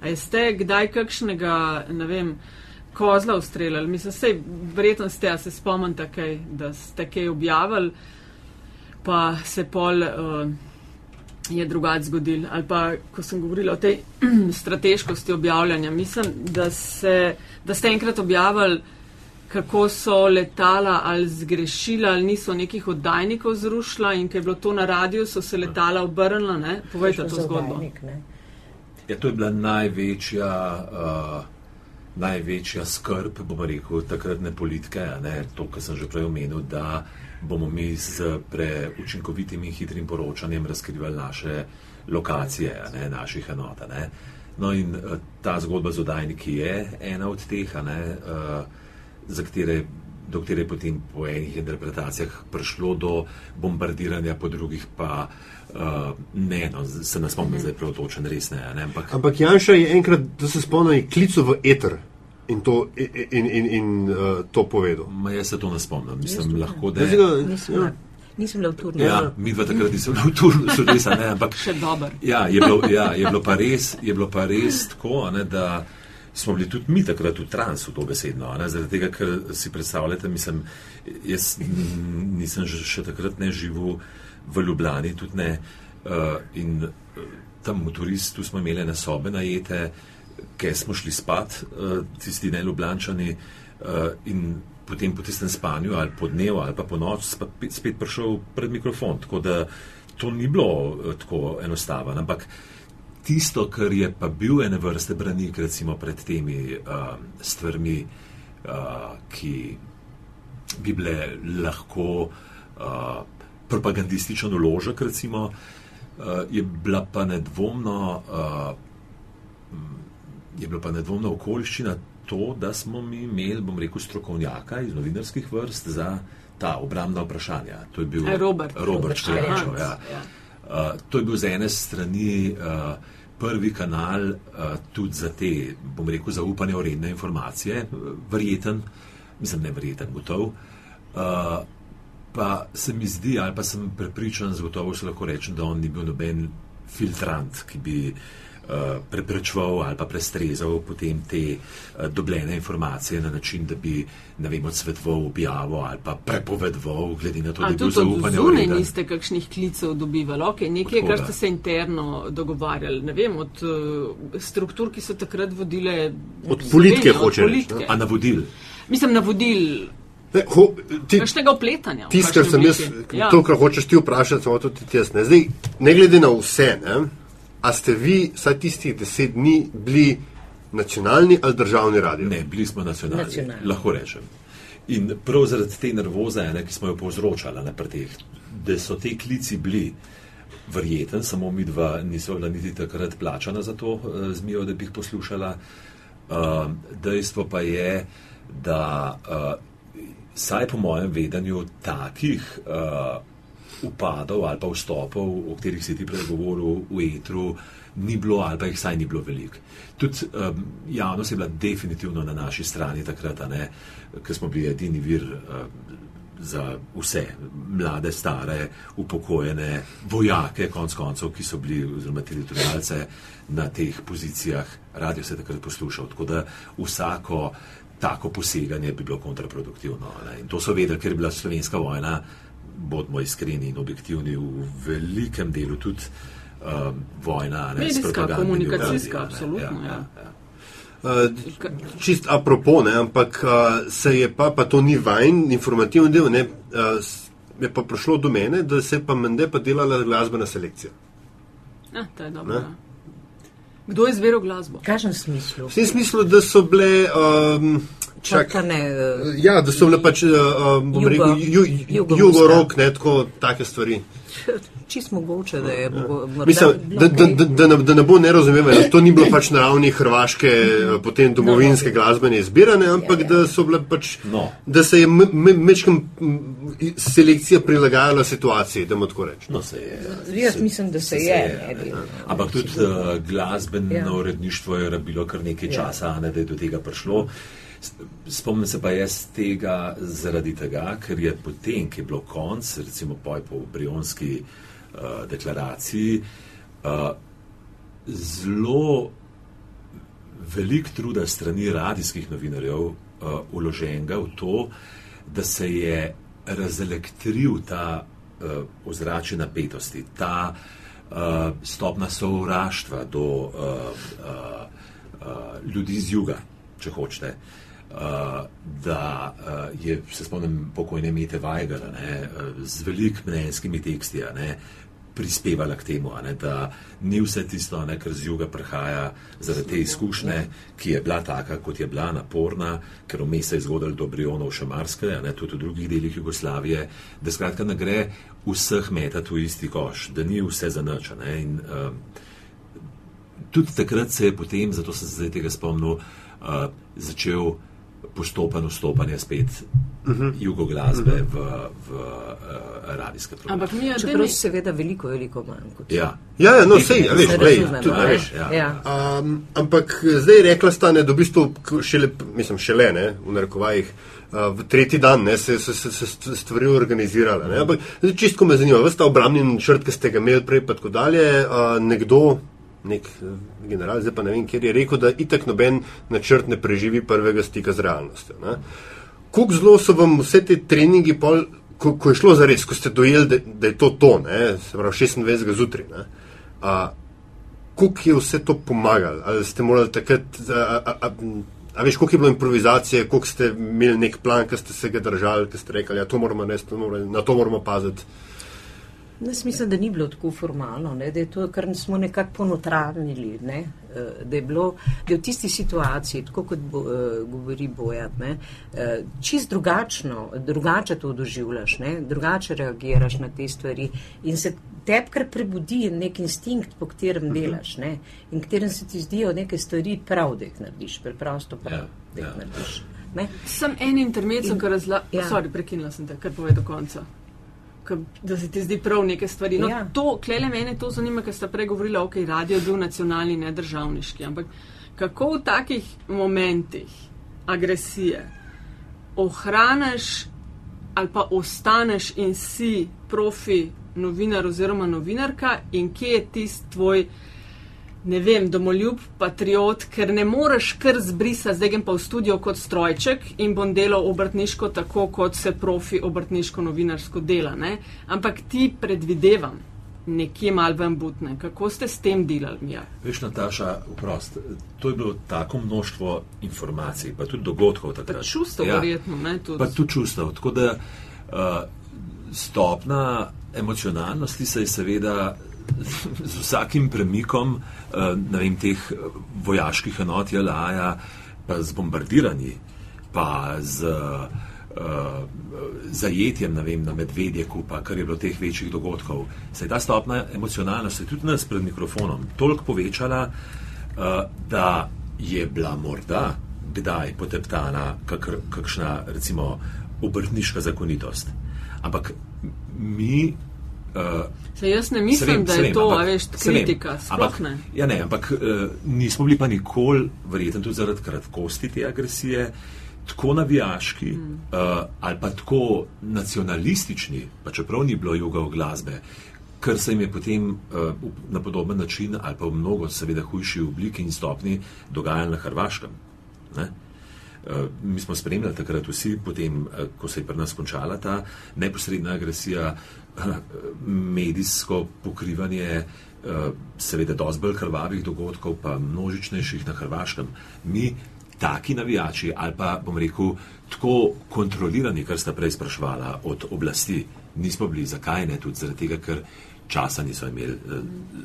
A ste kdaj kakšnega, ne vem, kozla ustreljali? Mislim, sej, verjetno ste, a se spomnite, kaj, da ste kaj objavili, pa se pol. Uh, je drugače zgodil. Ali pa, ko sem govorila o tej strateškosti objavljanja, mislim, da, se, da ste enkrat objavili, kako so letala ali zgrešila ali niso nekih oddajnikov zrušila in ker je bilo to na radiju, so se letala obrnila. Ne? Povejte to zgodbo. Ja, to je bila največja. Uh, Največja skrb, bomo rekel, takratne politike, ne, to, kar sem že prej omenil, da bomo mi s preučinkovitim in hitrim poročanjem razkrivali naše lokacije, ne, naših enot. Ne. No, in uh, ta zgodba z oddajniki je ena od teh, ne, uh, za katere. Do katere je potem po enih interpretacijah prišlo do bombardiranja, po drugih pa uh, ne, no, se ne spomnim, zdaj je preotočen, res ne. ne ampak ampak Janša je enkrat, da se spomnim, klical v eter in to, in, in, in, uh, to povedal. Ma jaz se to ne spomnim, mislim, lahko da je. Ja. Nisem bila v turnu. Ja, mi dva takrat nismo bili v turnu, čudesa, ne, ampak Še dober. Ja, je bilo, ja, je bilo, pa, res, je bilo pa res tako, a ne, da smo bili tudi mi takrat v transu, to besedno. a Ne, zaradi tega, ker si predstavljate, mislim, jaz nisem že, še takrat ne živel v Ljubljani, tudi ne. Uh, in uh, tam v turistu smo imeli na sobe najete, ker smo šli spat, uh, tisti ne Ljubljančani. Uh, in potem po tistem spanju, ali po dnevu, ali pa po noč, spet, prišel pred mikrofon. Tako da to ni bilo uh, tako enostavno. Ampak tisto, kar je pa bil ene vrste branik, recimo pred temi uh, stvarmi, uh, ki bi bile lahko uh, propagandističen uložek, recimo, uh, je bila pa nedvomno. Uh, Je bila pa nedvomna okoliščina to, da smo mi imeli, bom rekel, strokovnjaka iz novinarskih vrst za ta obrambna vprašanja. To je bil E, Robert. Robert Škrjančov. Ja. Ja. Uh, to je bil z ene strani uh, prvi kanal uh, tudi za te, bom rekel, zaupanje vredne informacije, uh, verjeten, mislim, ne verjeten, gotov. Uh, pa se mi zdi, ali pa sem prepričan, z gotovostjo lahko rečem, da on ni bil noben filtrant, ki bi uh, preprečeval ali pa prestrezal potem te uh, dobljene informacije na način, da bi, ne vem, odsvetoval objavo ali pa prepovedoval, glede na to, da je bil zaupanje zunaj niste kakšnih klicev dobivali, okay, nekaj, kar ste se interno dogovarjali, ne vem, od uh, struktur, ki so takrat vodile. Od politike hoče reči. A navodil? Mislim, navodil Ne, ho, ti, kakšnega opletanja. Tisto, kar sem jaz, ja. to, kar hočeš ti vprašati, samo to tudi jaz. Ne, Zdaj, ne glede na vse, ne, a ste vi, vsaj tistih deset dni, bili nacionalni ali državni radio? Ne, bili smo nacionalni, Nacionalni. lahko rečem. In prav zaradi te nervoze, ne, ki smo jo povzročali na teh, da so te klici bili verjeten, samo mi dva nismo bila niti takrat plačana za to eh, zmijo, da bi jih poslušala. Uh, dejstvo pa je, da uh, saj po mojem vedenju takih upadov ali pa vstopov, o katerih si ti pregovoril v etru, ni bilo ali pa jih saj ni bilo veliko. Tudi um, javnost je bila definitivno na naši strani takrat, ker smo bili edini vir. Um, Za vse mlade, stare, upokojene vojake, konc koncev, ki so bili, oziroma teritorijalce na teh pozicijah, radio se je takrat poslušal. Tako da vsako tako poseganje bi bilo kontraproduktivno. Ne? In to so vedeli, ker je bila slovenska vojna, bodimo iskreni in objektivni, v velikem delu tudi um, vojna. Ne, Medijska, komunikacijska, orodji, ne. absolutno, ja. ja. Uh, čist apropo, ne, ampak uh, se je pa, pa to ni vajen, informativni del, ne, uh, je pa prišlo do mene, da se je pa mende pa delala glasbena selekcija. Ja, to je dobro. Ne? ja. Kdo je izbiral glasbo? V kažem smislu? V tem smislu, da so bile. Um, Čakane, uh, ja, da so bile pač, uh, bom rekel, ju, jugo- jugorok, ne, tako, take stvari. čist mogoče, da je mogo- morda Mislim, bilo da, da, da, da, ne, da ne bo nerazumevanja, to ni bilo pač na ravni hrvaške, eh, potem domovinske glasbene izbirane, ampak Ja, ja. da so bile pač, No. da se je mečkam selekcija prilagajala situaciji, da mu tako rečem. No, se je. Jaz mislim, da se je. ne, ne. da- Ampak tudi uh, glasbeno Ja. uredništvo je rabilo kar nekaj Ja. časa, a ne, da je do tega prišlo. S- Spomnim se pa jaz tega zaradi tega, ker je potem, ki je bilo konc, recimo poj po brionski uh, deklaraciji, uh, zelo velik truda strani radijskih novinarjev uh, uloženega v to, da se je razelektril ta uh, ozračje napetosti, ta uh, stopna sovraštva do uh, uh, uh, ljudi z juga, če hočete. Uh, da uh, je, se spomnim, pokojne Mete Vajgara ne, uh, z velik mnenjskimi teksti ne, prispevala k temu, ne, da ni vse tisto, ne, kar z juga prihaja zaradi te izkušnje, ki je bila taka, kot je bila, naporna, ker vmes se je zgodilo do Brionov še marsikaj, tudi v drugih delih Jugoslavije, da skratka ne gre vseh metati v isti koš, da ni vse za nič. ne, In, um, tudi takrat se je potem, zato sem se zdaj tega spomnil, uh, začel postopno vstopanje spet uh -huh. jugoglasbe uh -huh. v, v uh, radijske programe. Ampak mi je Čeprav seveda veliko, veliko manj kot Ja, Ja, ja, no, sej, a veš, Se razumemo, tudi, a ne? veš. ja. Ja. Um, ampak zdaj rekla sta, ne, da v bistvu šele, mislim, šele ne, v narekovajih, v tretji dan ne, se so se, se, se stvari organizirale. Ne. Ampak zdaj, čistko me zanima, veste, obrambni načrt, ki ste ga imeli prej, pa tako dalje, uh, nekdo, nek uh, general, zdaj pa ne vem, kjer je rekel, da itak noben načrt ne preživi prvega stika z realnostjo. Kako zelo so vam vse te treningi, pol, ko, ko je šlo za res, ko ste dojeli, da, da je to to, ne, se pravi 26. zjutraj. Kako je vse to pomagalo? Ali ste morali takrat, a, a, a, a veš, koliko je bilo improvizacije, koliko ste imeli nek plan, ki ste se ga držali, ki ste rekli, da ja, to moramo narediti, na to moramo paziti. Jaz mislim, da ni bilo tako formalno, ne? da je to, kar smo nekako ponotranili, ne? Eh, da je bilo, da je v tisti situaciji, tako kot bo, uh, govori Bojat, ne? Uh, čist drugačno, drugače to doživljaš, ne? drugače reagiraš na te stvari in se tebi kar prebudi nek instinkt, po katerem mhm. delaš ne? in katerem se ti zdijo neke stvari prav, da jih narediš, preprosto prav, ja, da jih ja. narediš. Ne? Sem en intermezzo, ki razlaga. Ja. Sorry, prekinila sem te, kar pove do konca da se ti zdi prav neke stvari. No, ja. to, klele mene to zanima, ker ste prej govorili, ok, radio je bil nacionalni, ne državniški, ampak kako v takih momentih agresije ohraniš ali pa ostaneš in si profi novinar oziroma novinarka in kje je tisti tvoj ne vem, domoljub, patriot, ker ne moreš kar zbrisa, zdaj grem pa v studio kot strojček in bom delal obrtniško tako, kot se profi obrtniško novinarsko dela. Ne? Ampak ti predvidevam nekje mal vam butne. Kako ste s tem delali? Ja? Veš, Nataša, vprost, to je bilo tako množstvo informacij, pa tudi dogodkov takrat. Pa čustev, ja, verjetno, ne? Tudi. Pa tudi čustev. Tako da uh, stopna emocionalnosti se je seveda z vsakim premikom eh, vem, teh vojaških enot Jelaja, pa z bombardiranji, pa z uh, zajetjem vem, na medvedjeku, pa kar je bilo teh večjih dogodkov, se je ta stopna emocionalnosti tudi nas pred mikrofonom toliko povečala, uh, da je bila morda kdaj poteptana kakr, kakšna recimo obrtniška zakonitost. Ampak mi Uh, Se jaz ne mislim, vem, da je vem, to, ampak, veš, kritika. Ampak, ne. Ja, ne, ampak uh, nismo bili pa nikoli, verjetno tudi zaradi kratkosti te agresije, tako navijaški mm. uh, ali pa tako nacionalistični, pa čeprav ni bilo juga glasbe, ker se jim je potem uh, na podoben način ali pa v mnogo, seveda, hujši obliki in stopni dogajalo na Hrvaškem. Ne? Mi smo spremljali takrat vsi, potem, ko se je pri nas končala ta neposredna agresija, medijsko pokrivanje eh, seveda dosti bolj krvavih dogodkov, pa množičnejših na Hrvaškem. Mi, taki navijači ali pa, bom rekel, tako kontrolirani, kar sta prej sprašvala od oblasti, nismo bili. Zakaj ne? Tudi zaradi tega, ker časa niso imeli eh,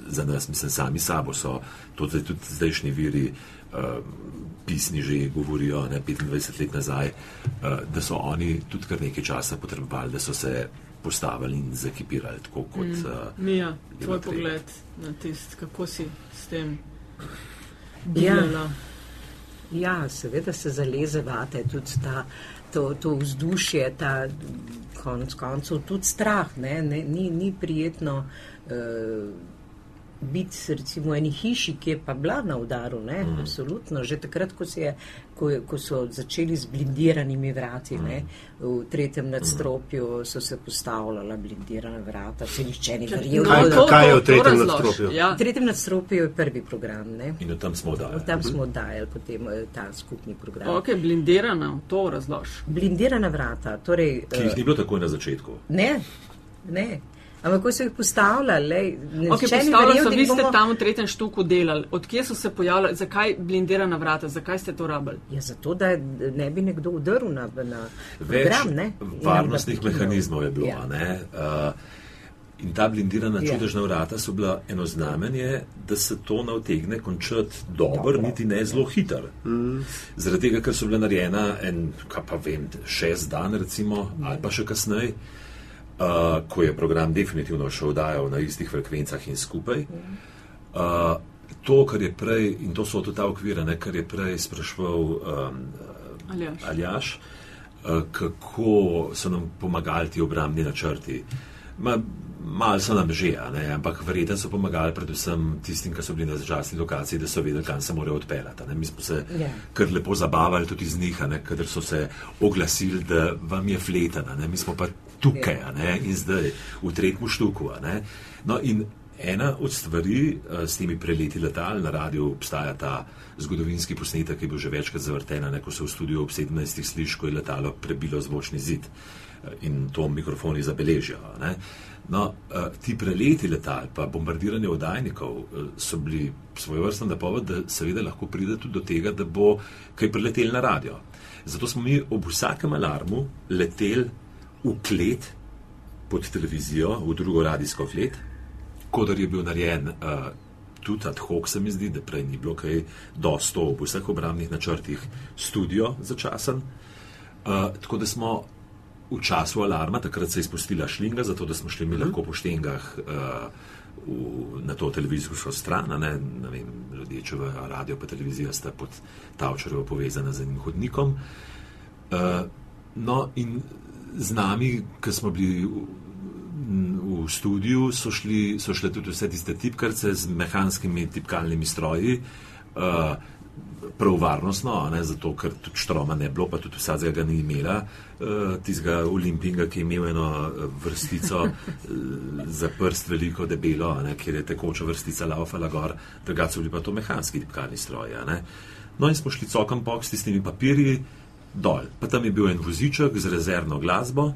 za nas, mislim, sami sabo so, to tudi zdajšnji viri. Uh, pisni že govorijo, ne 25 let nazaj, da so oni tudi kar nekaj časa potrebovali, da so se postavili in zakipirali tako kot. Mm. Uh, Mija, tvoj treba. pogled na tist, kako si s tem. Ja. ja, seveda se zaleze vate tudi ta, to, to vzdušje, ta konec koncev tudi strah, ne, ne, ni, ni prijetno. Uh, biti recimo v eni hiši, ki je pa bila na udaru, ne, mm. absolutno, že takrat, ko, je, ko, ko so začeli z blindiranimi vrati, mm. ne, v tretjem nadstropju so se postavljala blindirana vrata, se nišče ni verjel. Kaj, kaj je v tretjem nadstropju? Ja. V tretjem nadstropju je prvi program, ne. In tam smo dajali. Tam smo dajali potem eh, ta skupni program. Ok, blindirana, to razlož. Blindirana vrata, torej. Ki jih uh, ni bilo takoj na začetku. Ne, ne. Ampak ko so jih postavljali, ne okay, postavljali so, vi ste bomo... tam v tretjem štuku delali. Odkje so se pojavljali, zakaj blindirana vrata, zakaj ste to rabili? Ja, zato, da ne bi nekdo udrl na, na program, ne? Varnostnih mehanizmov je bilo, ja. ne? Uh, In ta blindirana ja. čudežna vrata so bila eno znamenje, da se to ne otegne končati dobro, niti ne zelo hiter. Mm. Zaradi tega, ker so bile narejena en, kaj pa vem, šest dan recimo, mm. ali pa še kasneje uh, ko je program definitivno še vdajal na istih frekvencah in skupaj. Uh, to, kar je prej, in to so tudi ta okvira, ne, kar je prej sprašval um, Aljaš, Aljaš uh, kako so nam pomagali ti obrambni načrti. Ma, Malo so nam že, ne, ampak verjetno so pomagali predvsem tistim, ki so bili na začasni lokaciji, da so vedeli, kam se morajo odpeljati. ne. Mi smo se Ja. kar lepo zabavali tudi z njih, ne, kadar so se oglasili, da vam je fletena, mi smo pa tukaj ne, in zdaj v tretjem štuku. ne. No, in ena od stvari eh, s temi preleti letal na radiju obstaja ta zgodovinski posnetek, ki je bil že večkrat zavrten, ne, ko so v studiu ob 17. sliš, ko je letalo prebilo zvočni zid eh, in to mikrofoni zabeležijo. ne. No, eh, ti preleti letal, pa bombardiranje oddajnikov eh, so bili svoj vrsten napoved, da seveda lahko pride tudi do tega, da bo kaj priletel na radio. Zato smo mi ob vsakem alarmu leteli v klet pod televizijo, v drugo radijsko klet, kodar je bil narejen uh, tudi ad hoc, se mi zdi, da prej ni bilo kaj dosto v vseh obramnih načrtih studio začasen. Uh, tako da smo v času alarma, takrat se je izpustila šlinga, zato da smo šli mi lahko po štengah uh, v, na to televizijsko stran. Ne, ne vem, ljudje, če v radio pa televizija sta pod Tavčarjevo povezana z enim hodnikom. Uh, no, in z nami, ki smo bili v, v studiu, so, šli, so šle tudi vse tiste tipkarce z mehanskimi tipkalnimi stroji. Uh, Prav varnostno, ne, zato ker tudi štroma ne bilo, pa tudi vsega ga ni imela, uh, tistega olimpinga, ki je imel eno eh, vrstico uh, za prst veliko debelo, ne, kjer je tekoča vrstica laufala gor, drugače so bili pa to mehanski tipkalni stroji. No in smo šli cokam pok s tistimi papirji dol. Pa tam je bil en voziček z rezervno glasbo,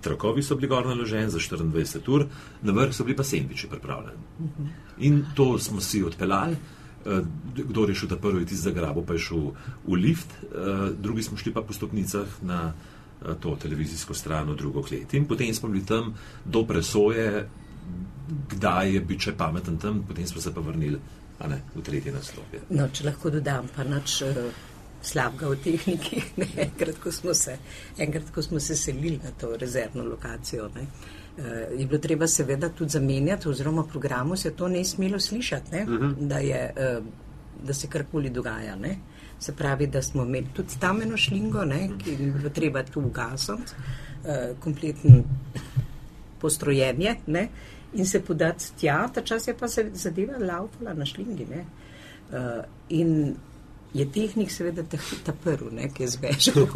trakovi so bili gor naloženi za 24 ur, na vrh so bili pa sendviči pripravljeni. In to smo si odpeljali. Eh, Kdo je šel ta prvi, tisti zagrabo, pa je šel v lift, eh, drugi smo šli pa po stopnicah na eh, to televizijsko stran, v drugo klet. In potem smo bili tam do presoje, kdaj je bil če pameten tam, potem smo se pa vrnili ne, v tretje naslov. No, če lahko dodam, pa nič uh, slabega v tehniki. Ne, enkrat, ko se, enkrat, ko smo se selili na to rezervno lokacijo, ne, je bilo treba seveda tudi zamenjati, oziroma programu se to ne smelo slišati, ne, uh -huh. da, je, uh, da se karkoli dogaja. Ne. Se pravi, da smo imeli tudi tam eno šlingo, ne, ki je bilo treba tu ugasniti, uh, kompleten postrojenje ne, in se podati tja, ta čas je pa se zadeva laupala na šlingi. Ne. In je tehnik seveda ta, ta prvi, ne, ki je zbežal.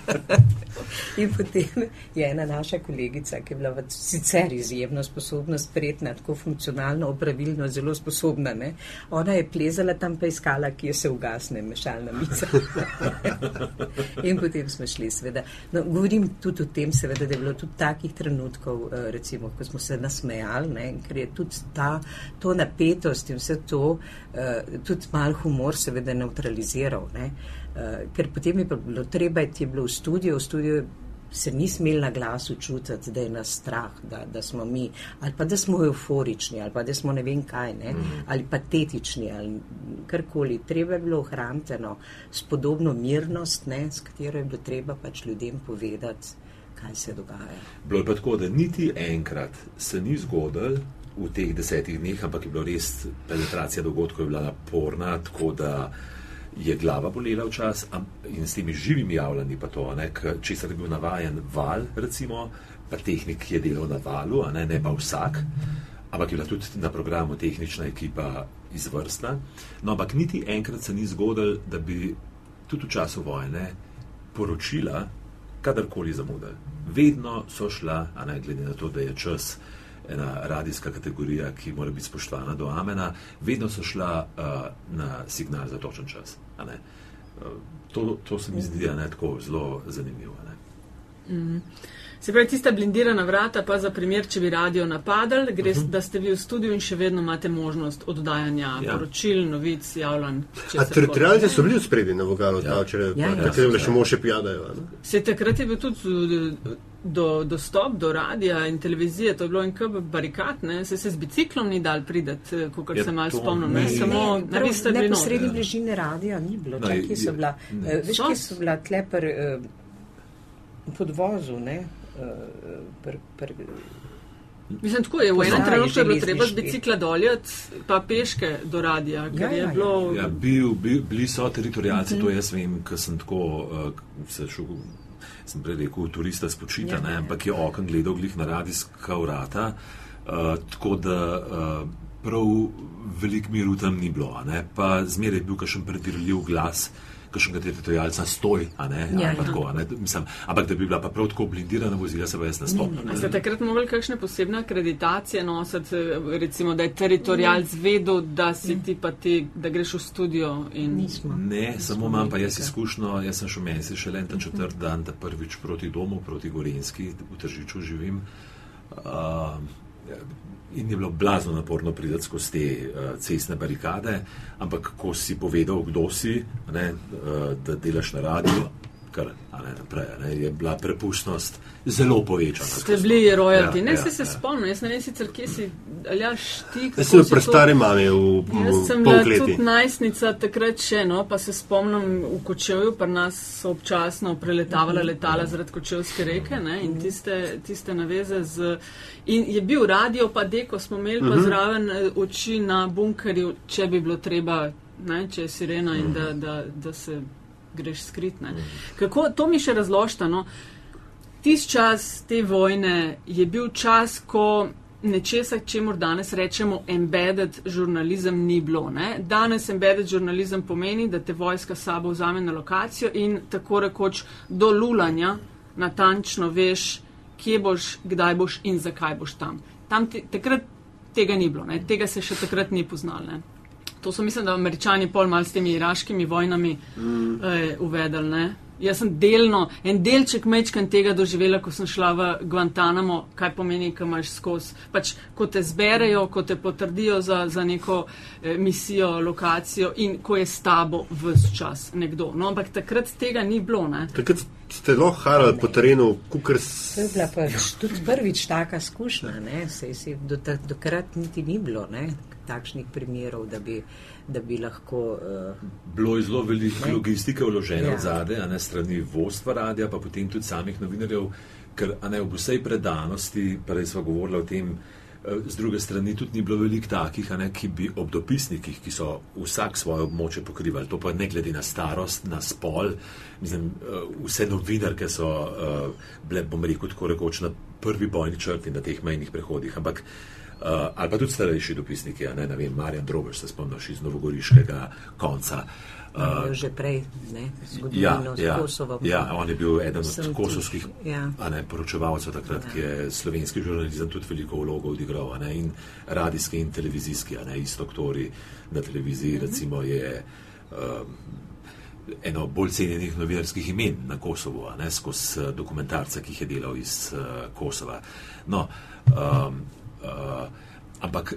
in potem je ena naša kolegica, ki je bila v- sicer izjemno sposobna, spretna, tako funkcionalno, opravilno, zelo sposobna. Ne. Ona je plezala tam pa iskala, kje se ugasne mešalna miza. in potem smo šli, seveda. No, govorim tudi o tem, seveda, da je bilo tudi takih trenutkov, eh, recimo, ko smo se nasmejali, ne, ker je tudi ta, to napetost in vse to, eh, tudi mal humor seveda neutraliziral. Ne, eh, ker potem je bilo treba, iti je bilo v studio, v studio se ni smel na glasu čutiti, da je nas strah, da, da smo mi, ali pa da smo euforični, ali pa da smo ne vem kaj, ne, mm. ali patetični, ali karkoli. Treba je bilo ohraniti eno spodobno mirnost, ne, s katero je bilo treba pač ljudem povedati, kaj se dogaja. Bilo je pa tako, da niti enkrat se ni zgodil v teh desetih dneh, ampak je bila res penetracija dogodkov je bila naporna, tako da je glava bolela včasih in s temi živimi javljanji pa to, ne, česar je bil navajen val, recimo, pa tehnik je delal na valu, ne, ne pa vsak, ampak je bila tudi na programu tehnična ekipa izvrstna. No, ampak niti enkrat se ni zgodil, da bi tudi v času vojne poročila kadarkoli zamudili. Vedno so šla, a ne glede na to, da je čas ena radijska kategorija, ki mora biti spoštovana do amena, vedno so šla uh, na signal za točen čas. Uh, to, to se mi zdi a ne, tako zelo zanimivo. a Ne. Se pravi, tista blindirana vrata, pa za primer, če bi radio napadal, gre, uh -huh. da ste vi v studiu in še vedno imate možnost oddajanja Ja. ja. poročil, novic, javljanj. A teritorijalci so bili v spredju na vogalu, Ja. ja. če Ja, ja. takrat je bilo še moše pijadajo. a ne? Se takrat je bil tudi eh, do, dostop do radia in televizije, to je bilo en kb barikat, ne? se se z biciklom ni dal prideti, kot Ja, se malo spomnim. Ne? Samo na vi ste bili Neposredni notri. bližini radija ni bilo. No, Čakaj, je- so bila, ne. eh, veš, So? kje so bila tlepr v podvozu, ne? eh, pr, pr, Mislim, tako je. V enem trenutku je bilo treba z bicikla doljati, pa peške do radija, ker Ja, je ja, ja. bilo. Ja, bil, bil, bili so teritorijalci, to jaz vem, ker sem tako uh, se šel sem prej rekel, turista spočita, Ja, ne, ampak je okn gledal glih na radijska vrata, uh, tako da uh, prav velik miru tam ni bilo, ne, pa zmeraj je bil kakšen predirljiv glas. Kakšnega teritorijalca stoj, a ne, Ja, ali pa ja. tako, a ne, mislim, ampak da bi bila pa prav tako blindirana vozila, se pa jaz. A Ste takrat mogli kakšne posebne akreditacije nositi, recimo, da je teritorijalc vedel, da si ti pa ti, da greš v studio in Nismo. Ne, samo imam pa jaz izkušnjo. Jaz sem šel mesec šele en ta četrt dan, da prvič proti domu, proti Gorenski, v Tržiču živim. Uh, in je bilo blazno naporno priti skozi te uh, cestne barikade, ampak ko si povedal, kdo si, ne, uh, da delaš na radiju, kar ne, naprej, ne, je bila prepustnost zelo povečana. ste bili royalty. Ja, Ne, ja, se se ja. spomnim, jaz ne vem sicer, kje si, ali ja, ti, Jaz sem pri to- stari mami v, Jaz sem bila pol tudi leti. najstnica takrat še, no, pa se spomnim v Kočevju, pri nas so občasno preletavala letala zaradi Kočevske reke ne, in tiste, tiste naveze z. In je bil radio, pa deko smo imeli pa zraven eh, oči na bunkerju, če bi bilo treba, ne, če je sirena in da, da, da se greš skrit. Kako, to mi še razložite. No. Tisti čas te vojne je bil čas, ko nečesa, čemu danes rečemo embedded žurnalizem, ni bilo. Ne? Danes embedded žurnalizem pomeni, da te vojska sabo vzame na lokacijo in tako rekoč do lulanja natančno veš, kje boš, kdaj boš in zakaj boš tam. tam te, takrat tega ni bilo, ne? tega se še takrat ni poznalo. To so, mislim, da američani pol mal s temi iraškimi vojnami mm. eh, uvedli. Ne? Jaz sem delno, en delček mečkan tega doživela, ko sem šla v Guantanamo, kaj pomeni, ko imaš skozi. Pač, ko te zberejo, ko te potrdijo za, za neko eh, misijo, lokacijo in ko je s tabo vse čas nekdo. No, ampak takrat tega ni bilo. Ne? Takrat ste lahko harali po terenu, kukar To je bila pač tudi prvič taka izkušnja, ne, sej si do, ta- dokrat niti ni bilo, ne, takšnih primerov, da bi, da bi lahko. Uh, Bilo je zelo veliko Ne. logistike vložene Ja. ja. zadaj, a ne strani vodstva radia, pa potem tudi samih novinarjev, ker ne ob vsej predanosti, prej smo govorili o tem, eh, z druge strani tudi ni bilo veliko takih, ne, ki bi ob dopisnikih, ki so vsak svoje območje pokrivali, to pa ne glede na starost, na spol, mislim, eh, vse novinarke so uh, bile, bom rekel, tako rekoč na prvi bojni črti na teh mejnih prehodih, ampak Uh, ali pa tudi starejši dopisniki, ne, ne vem, Marjan Drobež, se spomniš iz novogoriškega konca. uh, že prej, ne, Ja, zgodovino ja, s Kosovom. ja, on je bil eden od kosovskih ja. ne, poročevalcev takrat, ki je slovenski žurnalizem tudi veliko vlogo odigral. Ne, in radijski in televizijski, ne, istoktori na televiziji, recimo, je um, eno bolj cenjenih novinarskih imen na Kosovu, a ne, skozi eh, dokumentarce, ki jih je delal iz uh, Kosova. No, um, uh, ampak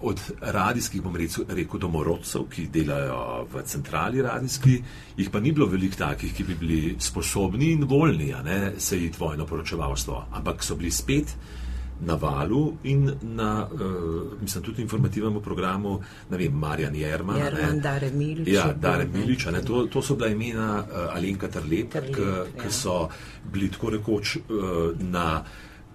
od radijskih, bom rekel, rekel domorodcev, ki delajo v centrali radijski, jih pa ni bilo veliko takih, ki bi bili sposobni in voljni, ne se iti vojno poročevalstvo, ampak so bili spet na valu in na, uh, mislim, tudi informativnem programu, ne vem, Marjan Jerman. a ne. Jerman, Dare Milič. Ja, Dare ne. Milič, ne, to, to so bila imena uh, Alenka Trlep, ki ja. so bili tako rekoč uh, na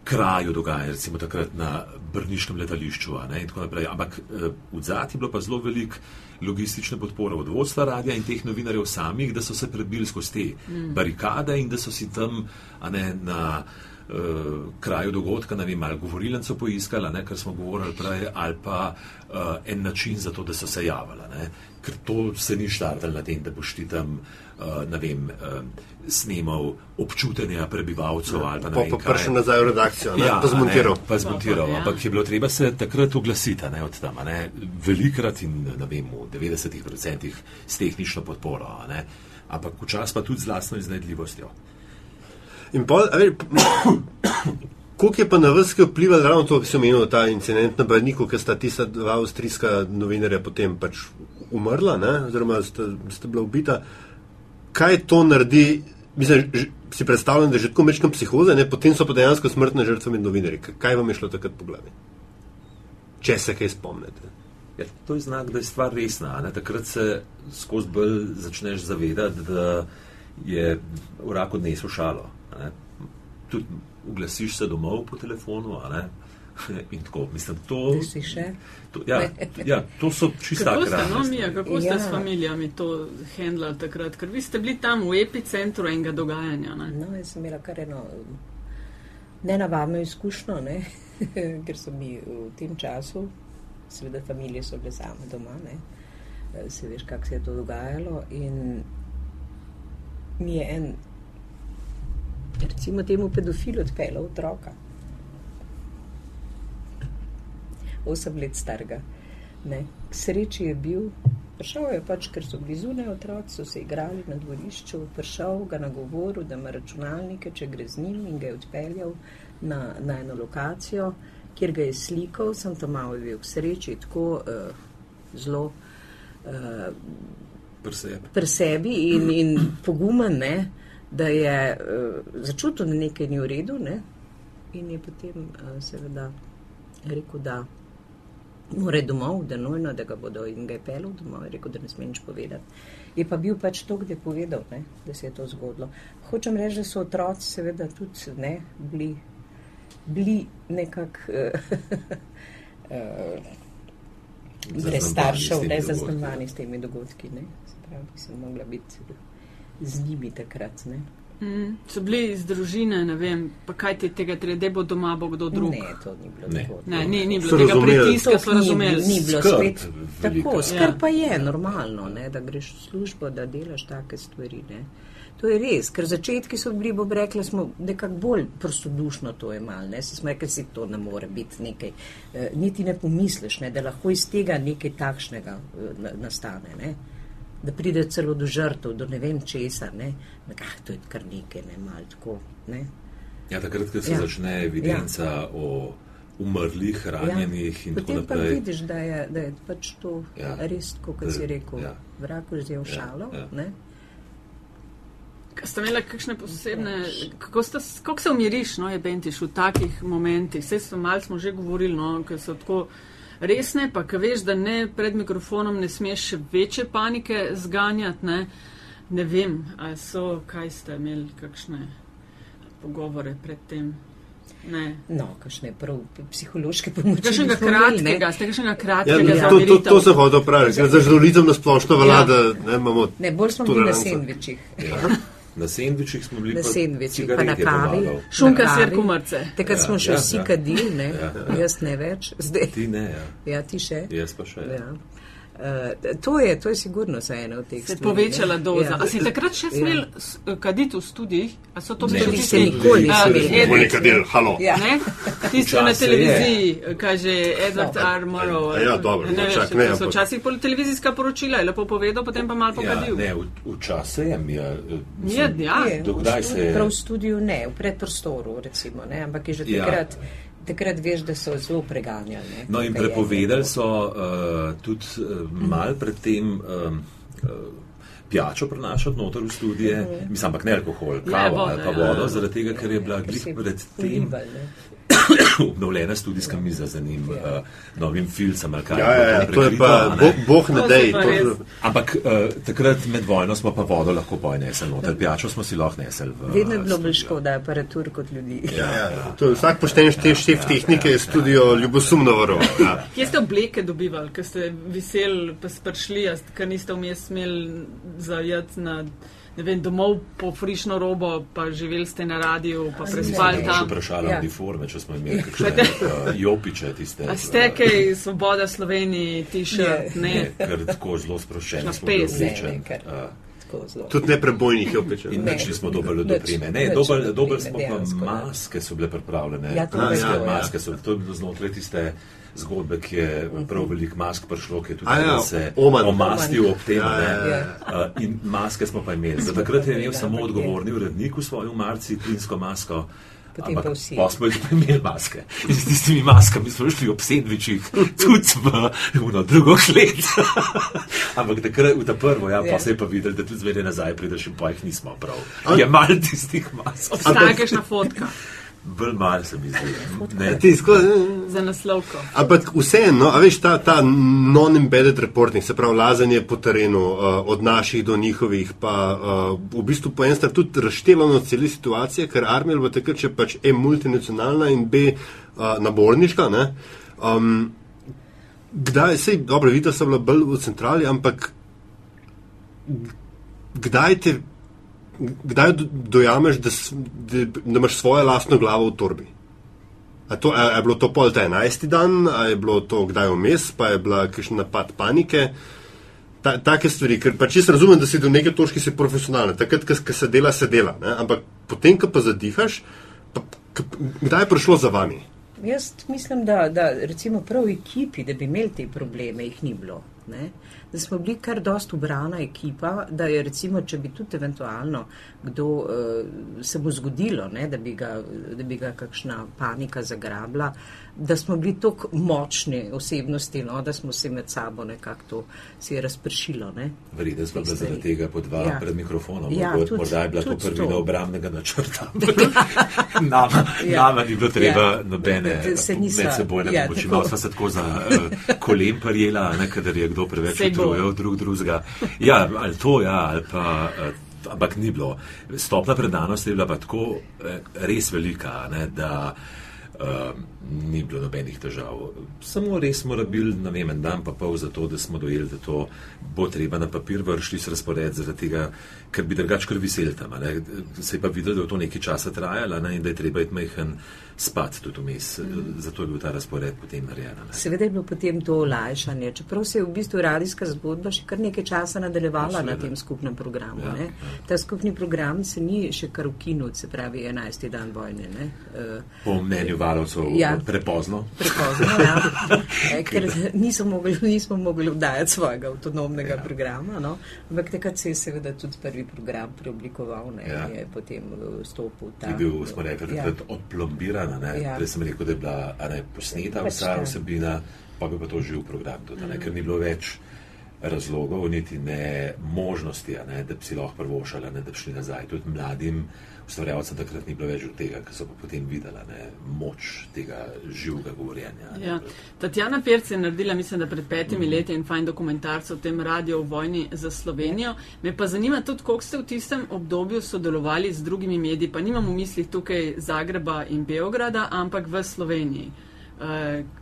kraju dogajanja, recimo takrat na Brniškem letališču. Ne, in tako naprej. Ampak uh, v zadnji je bilo pa zelo velik logistične podpore od vodstva radia in teh novinarjev samih, da so se prebili skozi te mm. barikade in da so si tam ne, na uh, kraju dogodka, ne vem, ali govorilnico poiskali, a ne, kar smo govorili prej, ali pa uh, en način za to, da so se javljali. ne. Ker to se ni štartalo na tem, da boš ti tam, uh, ne vem, uh, snemal občutenja prebivalcev ali pa ne Pa, pa prišel nazaj v redakcijo, ne, Ja, pa zmontiral. a Ne, pa zmontiral. Ja. Ampak je bilo treba se takrat oglasiti, a ne od tam. a Ne. Velikrat in ne vem, v 90% s tehnično podporo. a Ne. Ampak včasih pa tudi z lastno iznajdljivostjo. In pol, a veš, koliko je pa na vas kaj vplivalo ravno to, ki sem omenil, ta incident na Brniku, ker sta tista dva avstrijska novinarja potem pač umrla, ne, oziroma sta, sta bila ubita. Kaj to naredi? Mislim, si predstavljam, da je že tako mečkam psihoze, ne, potem so pa dejansko smrtne žrtve med novinarji. Kaj vam je šlo takrat po glavi? Če se kaj spomnite. Ja, to je znak, da je stvar resna. Ne? Takrat se skozi bolj začneš zavedati, da je vrak odnesel šalo. ne. Tudi uglasiš se domov po telefonu, ne. In tako, mislim, to, to, ja, ja, to so čista Kako ste, no. Mija, kako ste Ja. s familijami to handlali takrat? Ker vi ste bili tam v epicentru enega dogajanja. Ne? No, jaz sem imela kar eno nenavadno izkušnjo, ne? ker so mi v tem času, seveda, družine so bile same doma, ne? Se veš, kako se je to dogajalo. In mi je en, recimo, temu pedofil odpeljal otroka. Osem let starega. Ne. K sreči je bil, prišel je pač, ker so bili zunaj otroci, so se igrali na dvorišču, prišel ga nagovoril, da ima računalnike, če gre z njim in ga je odpeljal na, na eno lokacijo, kjer ga je slikal, sem to malo bil k sreči, tako uh, zelo uh, Preseb. pri sebi in, in pogumen, ne, da je uh, začutil, da nekaj ni v redu ne, in je potem uh, seveda rekel, da mora domov, da nujno, da ga bodo in ga je pelil domov, je rekel, da ne sme nič povedati. Je pa bil pač to, da je povedal, ne, da se je to zgodilo. Hočem reči, da so otroci seveda tudi ne, bili, bili nekako uh, uh, brez staršev, ne zaznamovani s temi dogodki. Ne. Se pravi, sem mogla biti z njimi takrat. Ne. Mm, so bili iz družine, ne vem, pa kaj ti tega treba, da bo doma bo kdo drug. Ne, to ni bilo Ne. tako. Ne, ni, ni bilo So tega razumeli. pritiska, so To ni, razumeli. ni bilo Skrb spet velika. tako. Ja. Skrb pa je normalno, ne, da greš v službo, da delaš take stvari. Ne. To je res, ker začetki so bili, bom rekla, smo nekako bolj prostodušno to imeli. Ne. Se smo rekli, da to ne more biti nekaj. Eh, niti ne pomisliš, ne, da lahko iz tega nekaj takšnega eh, na- nastane. Ne. Da pride celo do žrtev, do ne vem česa. Ne. Ah, to je kar nekaj, ne, malo tako. Ne. Ja, takrat, ko se Ja. ja. začne evidenca ja. o umrlih, ranjenih ja. in tako Potem pa naprej. vidiš, da je, da je pač to ja. Ja. res, kot si rekel, ja. Ja. vrag vzel šalo. Ja. Ja. Ste imeli kakšne posebne, kako, ste, kako se umiriš, no, je Bentiš v takih momentih? Vse smo malo smo že govorili, no, ker so tako resne, pa ko veš, da ne pred mikrofonom ne smeš večje panike zganjati, ne, ne vem, a so, kaj ste imeli, kakšne pogovore pred tem. Ne. No, kakšne prav psihološke pomoči. Kakšnega kratkega, ste kakšnega Ja, kratkega to, to, to zameritev? sem hotel praviti, ker za žurnalizem na splošno velja, Ja. da ne imamo. Ne, bolj smo bili na sendvičih. Ja. Na sendvičih smo bili Na pa sendvičih, pa na kavi. Šunka, sir, kumarce. Takrat Ja, smo še ja, vsi ja. kadili, ne? Ja, jaz ne več, zdaj. Ti ne, ja. Ja, ti še. jaz pa še. Ja. Uh, to, je, to je sigurno za eno od teh Se je povečala ne. doza. Ja. A si takrat še Ja. smel s- kaditi v studijih? A so to Ne, bili tisti- se nikoli A, nismo Edward- Monika del, halo. Ja. Ne? Tisto na televiziji, kaže Edward No. R. Murrow. A ja, dobro, ne, no, čak, ne, so včasih pol televizijska poročila, je lepo povedal, potem pa malo Ja, pokadil. ne, v, včasih je ja. Je, Do v kdaj študiju- se je- Prav v studiu ne, v predprostoru recimo, ne, ampak je že Ja. Takrat, veš, da so zelo preganjali. Ne, No, in prepovedali so uh, tudi uh, mal predtem um, uh, pijačo prenašati noter v studije, mislim, ampak ne alkohol, Ne, kavo vodo, ali pa ja. vodo, zaradi tega, ker je bila glih vlivali, ne. Obnovljena studijska miza z enim uh, novim filcem ali kaj. Ja, ja, ja, to je pa, bo, boh ne dej. res- Ampak uh, takrat med vojno smo pa vodo lahko pojenesli noter, pijačo smo si lahko nesli v Vedno je bilo bolj škoda aparatur kot ljudi. Ja, Ja, ja. to je vsak pošten šte- šef tehnike je studio ljubosumno varoval. Ja. Kje ste obleke dobivali, ker ste viseli, pa ste prišli, ker niste vmes smeli zajeti na ne vem, domov po frišno robo, pa živeli ste na radiju, pa prespali Še tam. vprašala Ja. uniforme, če smo imeli kakšne uh, jopiče tiste. A ste kaj, Svoboda Sloveniji, Je. ne. Ne, ker tako zelo sproščeni Na smo bili oblečeni. zelo. Tudi ne prebojnih je opečen. In nič nismo dobili do prime. Ne, dobili smo pa ne. maske, so bile pripravljene. Ja, to je maske, to, ja. maske so, to je bilo znotraj tiste zgodbe, ki je prav veliko mask prišlo, ki je tudi ja, se Oman. omastil ob tem. Ja, ja, ja. Uh, in maske smo pa imeli. Za takrat je imel samo odgovorni urednik v svoji marci plinsko masko. Potem Ampak pa vsi. pa smo jih imeli maske. In s tistimi maskami smo šli ob sendvičih tudi v uno drugo klet. Ampak takrat v ta prvo, ja, pa Ja. se je pa videl, da tudi zmeraj nazaj prideš in pa jih nismo prav. Je malo tistih mask. Obstaja kakšna fotka Bolj malo se mi zdi. Ne, Ti skozi. za naslovko. Ampak vseeno, a veš, ta, ta non-embedded reporting, se pravi lazenje po terenu, uh, od naših do njihovih, pa uh, v bistvu po eni strani tudi razštevano celi situacije, ker armija bo takrat, če pač je multinacionalna in B, uh, naborniška. Ne, um, kdaj, sej, dobro, vidite, so bila bolj v centrali, ampak kdaj te, kdaj do- dojameš, da, da, da imaš svojo lastno glavo v torbi? A to, a, a je bilo to pol ta enajsti dan, a je bilo to kdaj vmes, pa je bila kakšen napad panike. Ta, take stvari, ker pač jaz razumem, da si do neke točke si profesionalen, takrat, ko se dela, se dela. Ne? Ampak potem, ko pa zadihaš, pa, k, kdaj je prišlo za vami? Jaz mislim, da, da recimo prav v ekipi, da bi imeli te probleme, jih ni bilo. Ne? Da smo bili kar dost ubrana ekipa, da je recimo, če bi tudi eventualno kdo uh, se bo zgodilo, ne, da, bi ga, da bi ga kakšna panika zagrabila, da smo bili tako močni osebnosti, no, da smo se med sabo nekako to si je razpršilo. Verjetno smo Te bili zaradi tega po dva Ja. pred mikrofonom. Ja, Ja, tudi- morda je bila to prvina obramnega načrta. nama, Ja. nama ni bilo treba Ja. nobene Da se niso- medsebojne ja, pomoči. Malo smo se tako za uh, kolem parjela, ne, kadar je kdo preveč Utrujal drug drugega. Ja, ali to, ja, ali pa. Uh, Ampak ni bilo. Stopna predanost je bila pa tako eh, res velika, ne, da uh, ni bilo nobenih težav. Samo res mora bil, ne vem, en dan pa pol za to, da smo dojeli, da to bo treba na papir vršiti s razpored, zaradi tega, ker bi drugač kar visel tam. Ne. Se je pa videlo, da je to nekaj časa trajalo ne, in da je treba iti majhen spat tudi vmes. Zato je bil ta razpored potem narejen. Seveda je bilo potem to olajšanje, čeprav se je v bistvu radijska zgodba še kar nekaj časa nadaljevala Ja, na tem skupnem programu. Ja, ne. ja. Ta skupni program se ni še kar ukinul, se pravi 11. dan vojne. Ne. Eh, Po mnenju valovcev Ja. Prepozno. Prepozno, ja. Eh, ker nismo mogli, nismo mogli vdajati svojega avtonomnega ja. programa. No. Ampak takrat se je seveda tudi prvi program preoblikoval ne, Ja. in je potem eh, stopil ta. Ki je bil, smo rekli, ja. Ne? Ja. Prej sem rekel, da je bila ne, posneta Pač, vsa ja. vsebina, pa bi pa to živ program tudi, ne? ker ni bilo več razlogov, niti ne možnosti, ne, da bi si lahko prvošala, ne, da bi šli nazaj. Tudi mladim ustvarjalcem takrat ni bilo več od tega, ker so pa potem videla ne, moč tega živega govorjenja. ne. Ja. Tatjana Pirc je naredila, mislim, da pred petimi leti en fajn dokumentarc o tem radiju v vojni za Slovenijo. Me pa zanima tudi, koliko ste v tistem obdobju sodelovali z drugimi mediji, pa nimam v mislih tukaj Zagreba in Beograda, ampak v Sloveniji. Uh,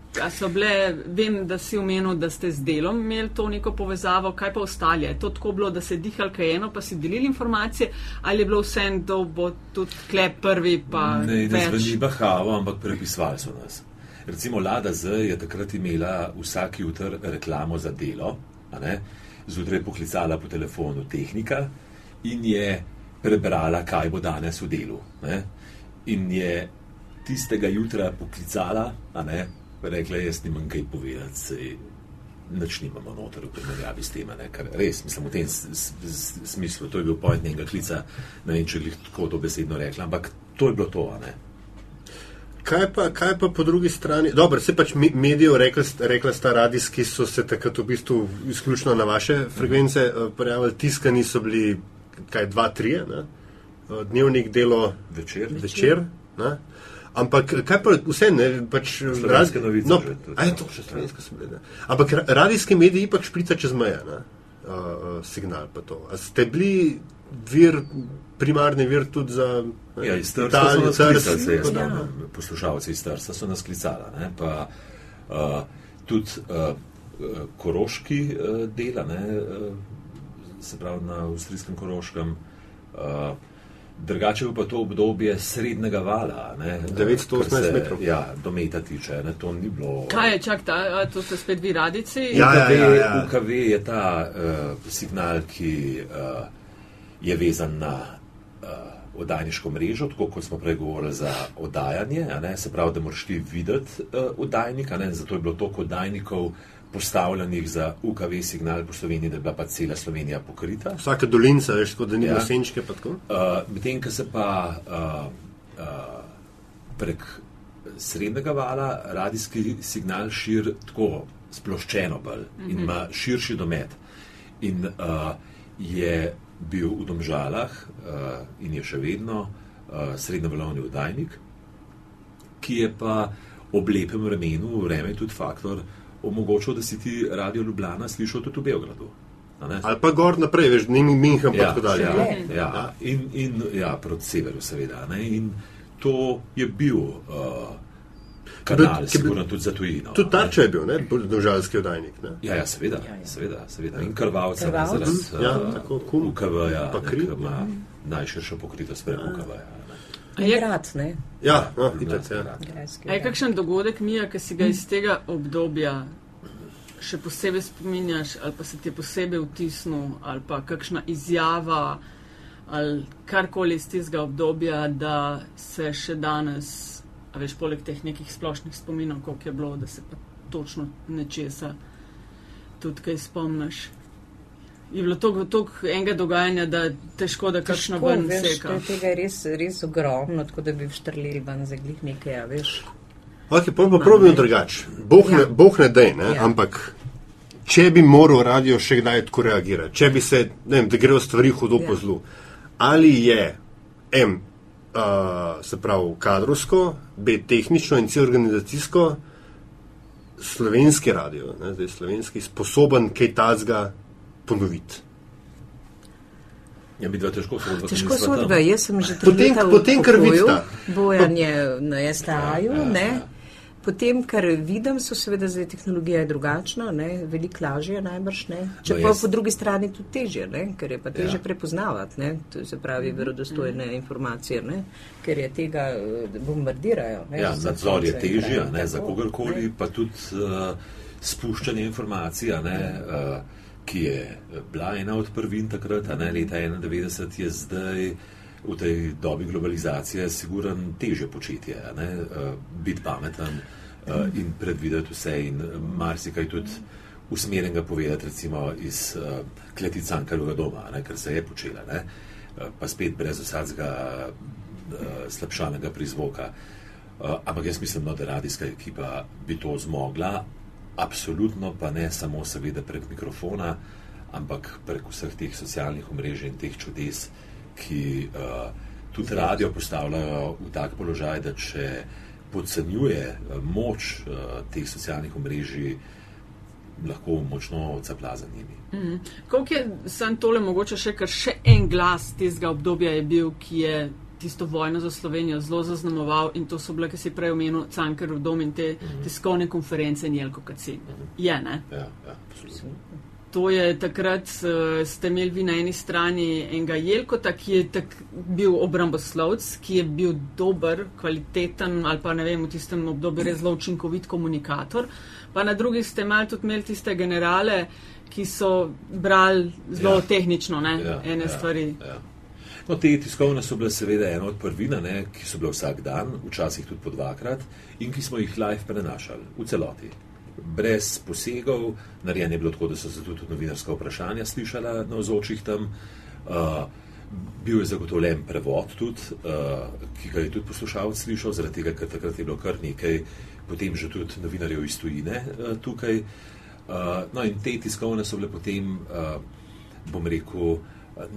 bile, vem, da si omenil, da ste z delom imeli to neko povezavo, kaj pa ostali? Je to tako bilo, da se dihal kaj eno, pa si delili informacije, ali je bilo vse en, da bo tudi klep prvi, Ne, ne zveni bahavo, ampak prepisvali so nas. Recimo Lada Z je takrat imela vsak jutr reklamo za delo, zjutraj poklicala po telefonu tehnika in je prebrala, kaj bo danes v delu. Ne, in je tistega jutra poklicala, a ne, rekla, jaz nimam kaj povedati, sej nič nimamo noter v primerjavi s tem, ne, kar res, mislim, v tem smislu, to je bil point njenega klica, ne vem, če glih tako dobesedno rekla, ampak to je bilo to, a ne. Kaj pa, kaj pa po drugi strani? Dobro, se pač me- medijev, rekla, rekla sta radijski, so se takrat v bistvu izključno na vaše frekvence eh, prijavili, tiskani so bili kaj dva, tri, ne? Eh, dnevnik delo Večer. večer. Ne? Ampak kaj pa vse ne, pač Slovenske novice No, tudi, a je ja. to še slovenske so bile. Ne? Ampak ra- radijski mediji ipak šprica čez meje, ne? Uh, signal pa to. A ste bili vir, primarni vir tudi za ne, Ja, iz Trsta so nas klicali, se jaz da- Ja. spomnim, poslušalci iz Trsta so nas klicali, ne, pa uh, tudi uh, koroški uh, dela, ne, uh, se pravi na avstrijskem koroškem. Uh, Drugače je pa to obdobje srednjega vala. Ne, 918 kar se, metrov. Ja, do meta tiče, ne, to ni bilo. Kaj je, čak, ta, a, to ste spet vi radici? Ja, ja, UKV, ja, ja. UKV je ta uh, signal, ki uh, je vezan na uh, oddajniško mrežo, tako kot smo prej govorili za oddajanje. a Ne, se pravi, da moraš ti videti uh, oddajnik, a ne, zato je bilo toliko oddajnikov postavljenih za UKV signal po Sloveniji, da je bila pa cela Slovenija pokrita. Vsaka dolinca, veš, tako da ni Ja. senčke. pa tako. Uh, Medtem, ko se pa uh, uh, prek srednjega vala radijski signal širi tako sploščeno bolj in ima širši domet. In uh, je bil v Domžalah uh, in je še vedno uh, srednjevalovni oddajnik, ki je pa ob lepem vremenu, vreme je tudi faktor, omogočil, da si ti radio Ljubljana slišal tudi v Beogradu. a ne? Ali pa gor naprej, veš, ni Minhen pa Ja, tako dalje. ja, ne? ja. In, in ja, proti severu, seveda. Ne? In to je bil uh, kanal, sigurno tudi za tujino. Tudi tarča je bil, ne, domžalski oddajnik. Ne? Ja, ja, seveda, Ja, ja. seveda, seveda. In krvalca, Krvavec. zaradi Ja, uh, tako, kum. UKV-ja, ki ima najširšo pokritost prek UKV-ja. Je- Grad, ne? Ja, no, itak, ja. Grajski A je grad. kakšen dogodek, Mija, ki si ga iz tega obdobja še posebej spominjaš, ali pa se ti je posebej vtisnil, ali pa kakšna izjava, ali karkoli iz tistega obdobja, da se še danes, a veš, poleg teh nekih splošnih spominov, koliko je bilo, da se pa točno nečesa tudi kaj spomniš. Je bilo toliko enega dogajanja, da težko, da kakšno ven veš, seka. to je Tega je res, res ogromno, tako da bi vštrlili ven za glih nekaj, a veš. Ok, pa pa probujemo drugače. Ne- Ja. Bog ne dej, ne? Ja. ampak če bi moral radio še kdaj tako reagirati, če bi se, ne vem, da grejo stvari hudo po Ja. zlu, ali je M, uh, se pravi kadrovsko, B, tehnično in C, organizacijsko, slovenski radio, ne, zdaj slovenski, sposoben kaj tazga ponoviti. Ja, bi dva težko sodba. Težko sodba, jaz sem že tri Potem- leta v potem, pokoju. Bojan je na STA-ju, Ja, ne. Potem, kar vidim, so seveda zdaj tehnologija je drugačna, ne, veliko lažje najbrž, ne. Čeprav jaz- po drugi strani tudi težje, ne, ker je pa težje Ja. prepoznavati, ne, to se pravi verodostojne informacije, ne, ker je tega eh, bombardirajo. Ne, Ja, nadzor je težji, a tako, ne, za kogarkoli, ne. pa tudi uh, spuščanje informacij, a ne, uh, ki je bila ena od prvin takrat, a ne leta 91, je zdaj v tej dobi globalizacije siguran teže početje, ne, uh, biti pameten uh, in predvideti vse in marsikaj tudi usmerjenega povedati, recimo iz kleti Cankarjeva doma, ne, kar se je počela, ne, pa spet brez vsakega uh, slabšanega prizvoka. Ampak jaz mislim, no, da radijska ekipa bi to zmogla, absolutno pa ne samo seveda prek mikrofona, ampak prek vseh teh socialnih omrežij in teh čudes, ki uh, tudi radio postavljajo v tak položaj, da če podcenjuje uh, moč uh, teh socialnih omrežij, lahko močno odsapla za njimi. Koliko je sam tole mogoče še, ker še en glas tistega obdobja je bil, ki je tisto vojno za Slovenijo zelo zaznamoval in to so bile, ki si prej omenil, Cankarov dom in te tiskovne konference in Jelko Kacin. Je, ne? Ja, ja, absolutno. To je takrat, uh, ste imeli vi na eni strani enega Jelkota, ki je tak bil obramboslovc, ki je bil dober, kvaliteten ali pa ne vem, v tistem obdobju res zelo učinkovit komunikator. Pa na drugi ste imeli tudi imeli tiste generale, ki so brali zelo Ja. tehnično ne, Ja, ene ja, stvari. Ja. No, te tiskovne so bile seveda ena od prvina, ne, ki so bile vsak dan, včasih tudi po dvakrat, in ki smo jih live prenašali v celoti. Brez posegov, narejeno je bilo tako, da so se tudi novinarska vprašanja slišala na ozočih tam. Uh, bil je zagotovljen prevod, tudi, uh, ki ga je tudi poslušalec slišal, zaradi tega, ker takrat je bilo kar nekaj, potem že tudi novinarjev iz tujine uh, tukaj. Uh, no, in te tiskovne so bile potem, uh, bom rekel,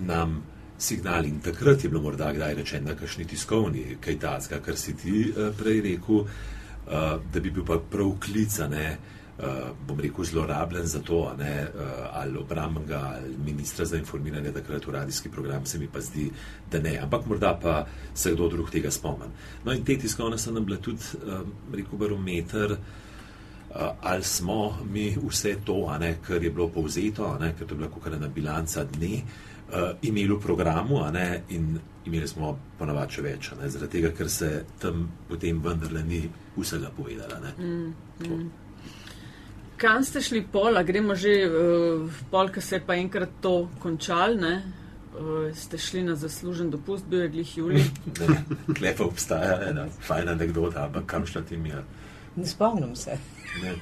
nam signali. In takrat je bilo morda kdaj rečeno na kakšni tiskovni, kaj tacka, kar si ti uh, prej rekel, uh, da bi bil pa prav klicane. Uh, bom rekel, zlorabljen za to, ne, uh, ali obrambnega, ali ministra za informiranje, takrat v radijski program, se mi pa zdi, da ne. Ampak morda pa se kdo drug tega spomni. No, in te tiskovne so nam bile tudi, uh, rekel, barometer, uh, ali smo mi vse to, ne, kar je bilo povzeto, ne, ker to je bila kot ena bilanca dne, uh, imeli v programu, a ne, in imeli smo ponavadi še več, a ne, zaradi tega, ker se tam potem vendarle ni vsega povedala. ne. Tako. Kam ste šli pol, a gremo že uh, pol, ker se je pa enkrat to končal, ne? Uh, ste šli na zaslužen dopust, bil je glih Julij. Ne, Klepa obstaja ena fajna anekdota, ampak kam šla ti mi? Ne spomnim se. Ne,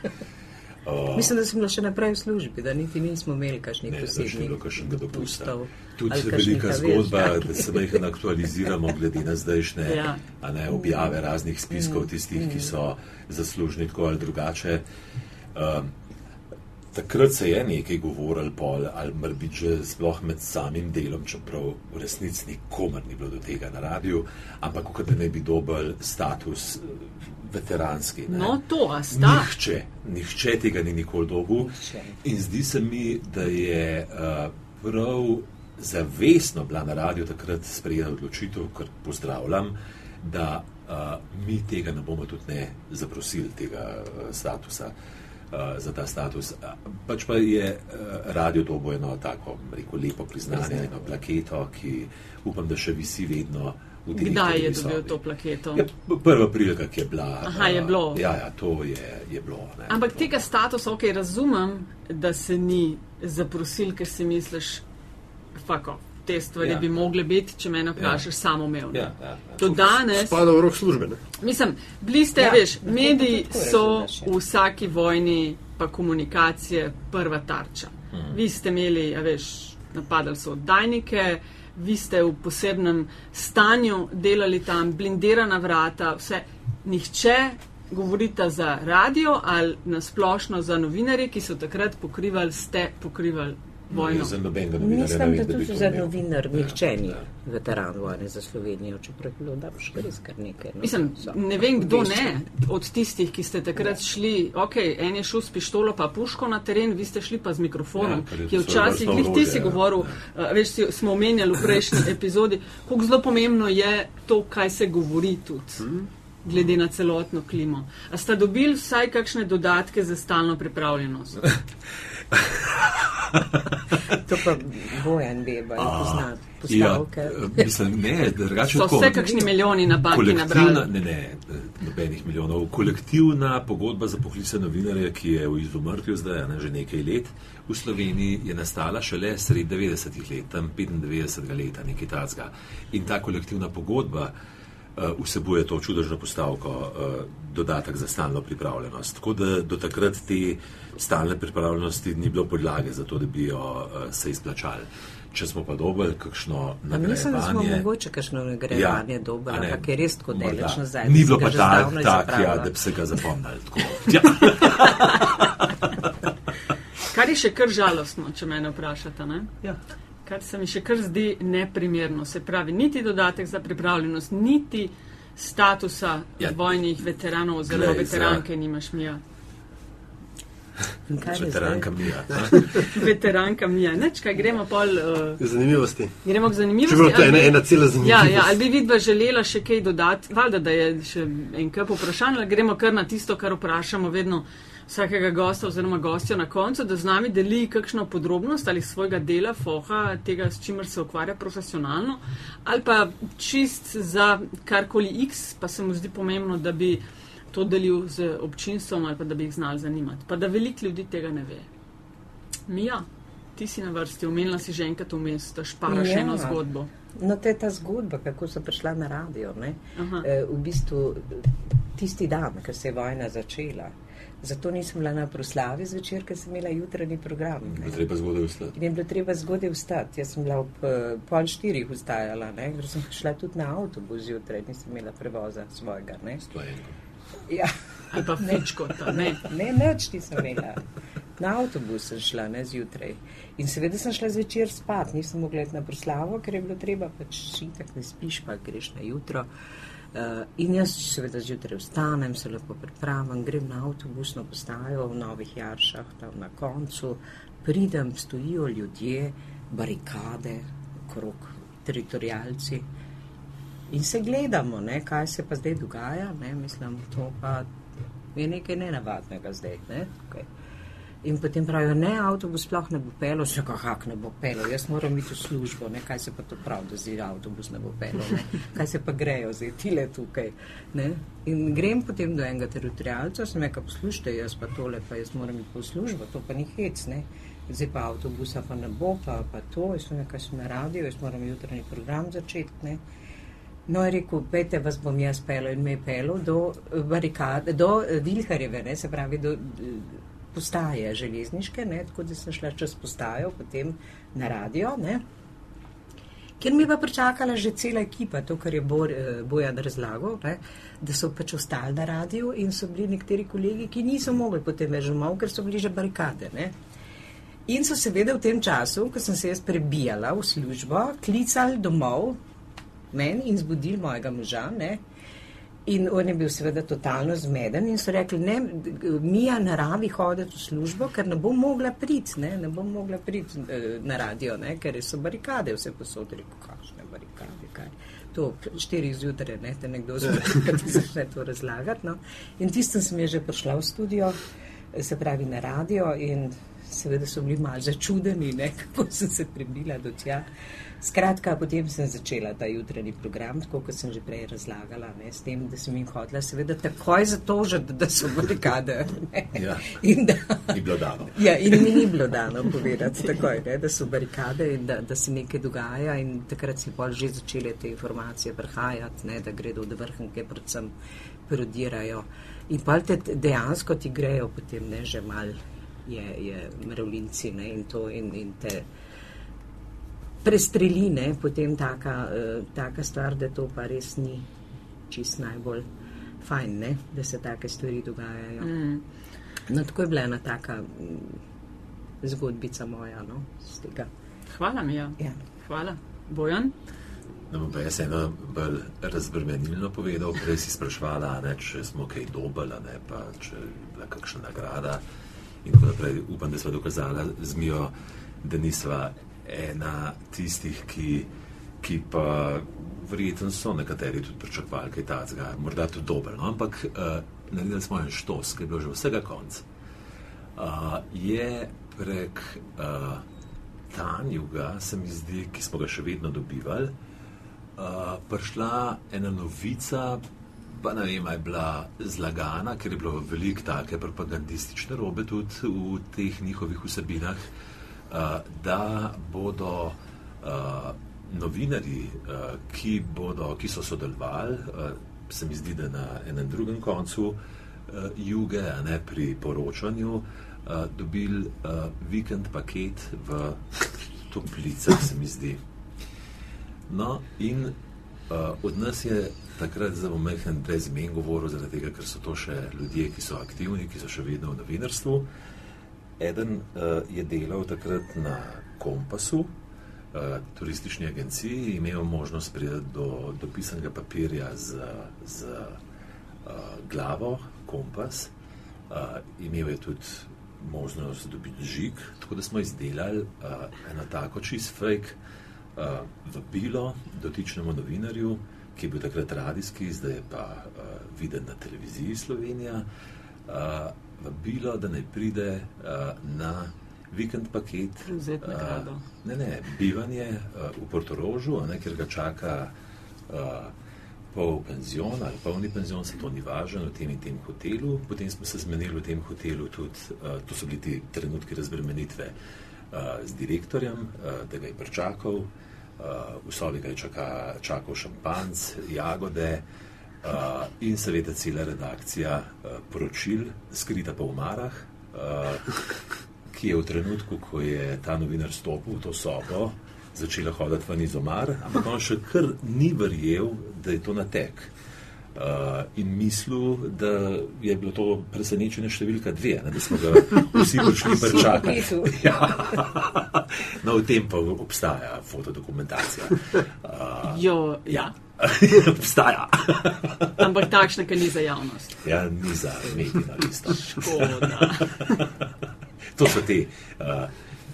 O, Mislim, da sem bila še naprej v službi, da niti nismo imeli kakšnih ne, posebnih bilo kakšnega dopusta. Tudi velika zgodba, ja. da se jih aktualiziramo glede na zdajšnje Ja. ne, objave raznih Mm. spiskov tistih, ki so zaslužni tako ali drugače. Um, takrat se je nekaj govorilo, pol, ali morda že sploh med samim delom, čeprav v resnici nikomer ni bilo do tega na radiju, ampak kot da ne bi dobil status eh, veteranski. Ne. No, to, a sta. Nihče, nihče tega ni nikoli dobil. Nihče. In zdi se mi, da je uh, prav zavestno bila na radiju takrat sprejeta odločitev, kar pozdravljam, da Uh, mi tega ne bomo tudi ne zaprosili, tega uh, statusa, uh, za ta status. Uh, pač pa je uh, radio dobo eno tako, rekel, lepo priznanje, eno plaketo, ki upam, da še visi vedno. Kdaj je dobil to plaketo? Ja, prva prilika, ki je bila. Aha, je uh, bilo. Ja, ja, to je, je bilo. Ne, Ampak to. tega statusa, ok, razumem, da se ni zaprosil, ker si misliš, fako, te stvari Ja. ja. bi mogle biti, če me vprašaš, ja. samoumevno. Ja, ja, ja. Do danes, Spada v rok službe. Ne? mislim, bili ste, Ja, ja, veš, lahko mediji tako so ja. v vsaki vojni, pa komunikacije, prva tarča. Mhm. Vi ste imeli, a veš, napadali so oddajnike, vi ste v posebnem stanju delali tam, blindirana vrata, vse. Nihče, govorite za radio ali nasplošno za novinarje, ki so takrat pokrivali, ste pokrivali vojno. Za nobenega novinarja Mislim, da da tudi to za novinar Ja, nihče ni ja. veteran vojne za Slovenijo, čeprav je bilo daš res kar nekaj. No. Mislim, So ne vem, kdo ne od tistih, ki ste takrat šli. Ok, en je šel s pištolo pa puško na teren, vi ste šli pa z mikrofonom, Ja, ki je včasih, glih ti si ja. govoril, uh, veš, si, smo omenjali v prejšnji epizodi, koliko zelo pomembno je to, kaj se govori tudi. Hmm. Glede na celotno klimo. A ste dobili vsaj kakšne dodatke za stalno pripravljenost? To pa Bojan Beba ne pozna Ja, postavke. eh, mislim, ne, drugače So vse kakšni milijoni na banki nabrali? ne, ne, nobenih milijonov. Kolektivna pogodba za poklice novinarje, ki je v izumrtju zdaj, a ne, že nekaj let v Sloveniji, je nastala šele sred 90-ih let, tam 95. leta, nekaj tacga. In ta kolektivna pogodba vsebuje to čudežno postavko, uh, dodatek za stalno pripravljenost. Tako da do takrat te stalne pripravljenosti ni bilo podlage za to, da bi jo uh, se izplačali. Če smo pa dobili kakšno Pa Mislim, da smo nagrajevanje. mogoče kakšno nagrajevanje ja, ne, ampak je res tako daleč nazaj. Ni bilo pa že tak, ja, da bi se ga zapomnili. Ja. Kar je še kar žalostno, če me vprašate. Ne? Ja. Kar se mi še kar zdi neprimerno. Se pravi, niti dodatek za pripravljenost, niti statusa Ja. ja. vojnih veteranov oziroma Glej, za- veteranke nimaš mija. Veteranka? Mija. Veteranka mija. Neč, kaj gremo pol. Uh, Zanimivosti. gremo k zanimivosti. Čeprav to je ena, ena cela Ja, zanimivost. ja, ali bi vidva želela še kaj dodati? Valjda, da je še en kup vprašanj, ali gremo kar na tisto, kar vprašamo vedno vsakega gosta oziroma gostja na koncu, da z nami deli kakšno podrobnost ali svojega dela, foha, tega, s čimer se ukvarja profesionalno, ali pa čist za karkoli X, pa se mu zdi pomembno, da bi to delil z občinstvom ali pa da bi jih znali zanimati. Pa da veliko ljudi tega ne ve. Mija, ti si na vrsti, omenila si že enkrat vmes, da šparaš Ja. eno zgodbo. No, to je ta zgodba, kako sem prišla na radio. E, v bistvu tisti dan, ko se je vojna začela. Zato nisem bila na proslavi zvečer, ker sem imela jutranji program. ne. Treba zgodaj vstati. In je bilo treba zgodaj vstati. Jaz sem bila ob eh, pol štirih vstajala, ne, ker sem šla tudi na avtobus zjutraj, nisem imela prevoza svojega. Ne. Stojenko. Ja. Ali pa fičko, ta, ne. Ne, nič nisem imela. Na avtobus sem šla, ne zjutraj. In seveda sem šla zvečer spat, nisem mogla iti na proslavo, ker je bilo treba pač itak ne spiš, pa greš na jutro. Uh, in jaz seveda zjutraj vstanem, se lepo pripravim, grem na avtobusno postajo v Novih Jaršah, tam na koncu, pridem, stojijo ljudje, barikade, krok, teritorijalci. In se gledamo, ne, kaj se pa zdaj dogaja. Ne, mislim, to pa je nekaj nenavadnega zdaj. Ne, tukaj. In potem pravijo, ne, avtobus sploh ne bo pelil, še kako ne bo pelil, jaz moram iti v službo, ne, kaj se pa to pravi, da zdaj avtobus ne bo pelil, ne, kaj se pa grejo zdaj tile tukaj. Ne. In grem potem do enega teritorijalca, sem rekel, poslušajte, jaz pa tole, pa jaz moram iti po službo, to pa ni hec, ne. Zdaj pa avtobusa pa ne bo, pa, pa to, jaz sem rekel, sem na radio, jaz moram jutranji program začeti, ne. No, je rekel, pejte, vas bom jaz pelil in me je pelil do barikade, do Vilharjeve, ne, se pravi, do eh, postaje železniške, ne, tako da sem šla čez postajo, potem na radio, ne, kjer mi je pa pričakala že cela ekipa, to, kar je Bor, eh, Bojan razlagal, ne, da so pač ostali na radiju in so bili nekateri kolegi, ki niso mogli potem več domov, ker so bili že barikade, ne. In so seveda v tem času, ko sem se jaz prebijala v službo, klicali domov, meni in zbudili mojega moža. Ne? In on je bil seveda totalno zmeden in so rekli, ne, Mija naravi hoditi v službo, ker ne bom mogla priti, ne, ne bom mogla priti eh, na radio, ne, ker so barikade vse posod, rekel, kakšne barikade, kaj. To ob štirih zjutraj, ne, te nekdo začne to razlagati, no. In tistem sem je že prišla v studio, se pravi na radio in seveda so bili malo začudeni, ne, kako sem se prebila do tja. Skratka, potem sem začela ta jutranji program, tako kot sem že prej razlagala, ne, s tem, da sem jim hodila, seveda takoj zatožiti, da so barikade. Ja. In da, Ni bilo dano. Ja, in mi ni bilo dano povedati takoj, ne, da so barikade in da, da se nekaj dogaja. In takrat si pol že začele te informacije prihajati, ne, da gredo od vrhnke, predvsem parodirajo. In pa te dejansko ti grejo potem ne, že mal je, je mravljinci ne, in to in, in te prestreline, potem taka, uh, taka stvar, da to pa res ni čist najbolj fajn, ne, da se take stvari dogajajo. Mm. No, tako je bila ena taka mm, zgodbica moja, no, z tega. Hvala, Mija. Ja. Hvala. Bojan? Da bom pa jaz eno bolj razbremenilno povedal. Prej si sprašvala, ne, če smo kaj dobili, ne, pa če je bila kakšna nagrada. In tako naprej. Upam, da smo dokazali z Mijo, da nisva ena tistih, ki, ki pa verjetno so nekateri tudi pričakovali kaj takega, morda tudi dober. No? Ampak uh, naredili smo en štos, ki je bil že vsega konca. Uh, je prek uh, Tanjuga, se mi zdi, ki smo ga še vedno dobivali, uh, prišla ena novica, pa ne vem, je bila zlagana, ker je bilo veliko take propagandistične robe tudi v teh njihovih vsebinah, uh, da bodo uh, novinari, uh, ki, bodo, ki so sodelovali, uh, se mi zdi, da na enem drugem koncu uh, juge, ne pri poročanju, uh, dobili uh, vikend paket v toplicah, se mi zdi. No, in uh, od nas je takrat zelo mehen brez imen govoril, zaradi tega, ker so to še ljudje, ki so aktivni, ki so še vedno v novinarstvu. Eden uh, je delal takrat na Kompasu, uh, turistični agenciji, imel možnost priti do, do pisanega papirja z, z uh, glavo Kompas, uh, imel je tudi možnost dobiti žig, tako da smo izdelali uh, eno tako čist fake uh, vabilo dotičnemu novinarju, ki je bil takrat radijski, zdaj je pa uh, viden na televiziji Slovenija, uh, vabilo, da naj pride uh, na vikend paket. Nagrado. ne, ne, bivanje uh, v Portorožu, ne, ker ga čaka uh, pol penzion ali polni penzion, se to ni važno, v tem in tem hotelu. Potem smo se zmenili v tem hotelu tudi, uh, to so bili ti trenutki razbremenitve uh, z direktorjem, uh, da ga je pričakal. Uh, v sobi ga je čaka, čakal šampanc, jagode uh, in seveda cela redakcija uh, poročil, skrita pa v marah, uh, ki je v trenutku, ko je ta novinar stopil v to sobo, začela hoditi ven iz omar, ampak on še kar ni verjel, da je to natek. Uh, in mislil, da je bilo to presenečenje številka dve, ne, da smo ga vsi prišli pričakati. Ja. No, v tem pa obstaja fotodokumentacija. Uh, Jo, ja. obstaja. Ampak takšna, ki ni za javnost. Ja, ni za medijno listo. Škoda. To so te uh,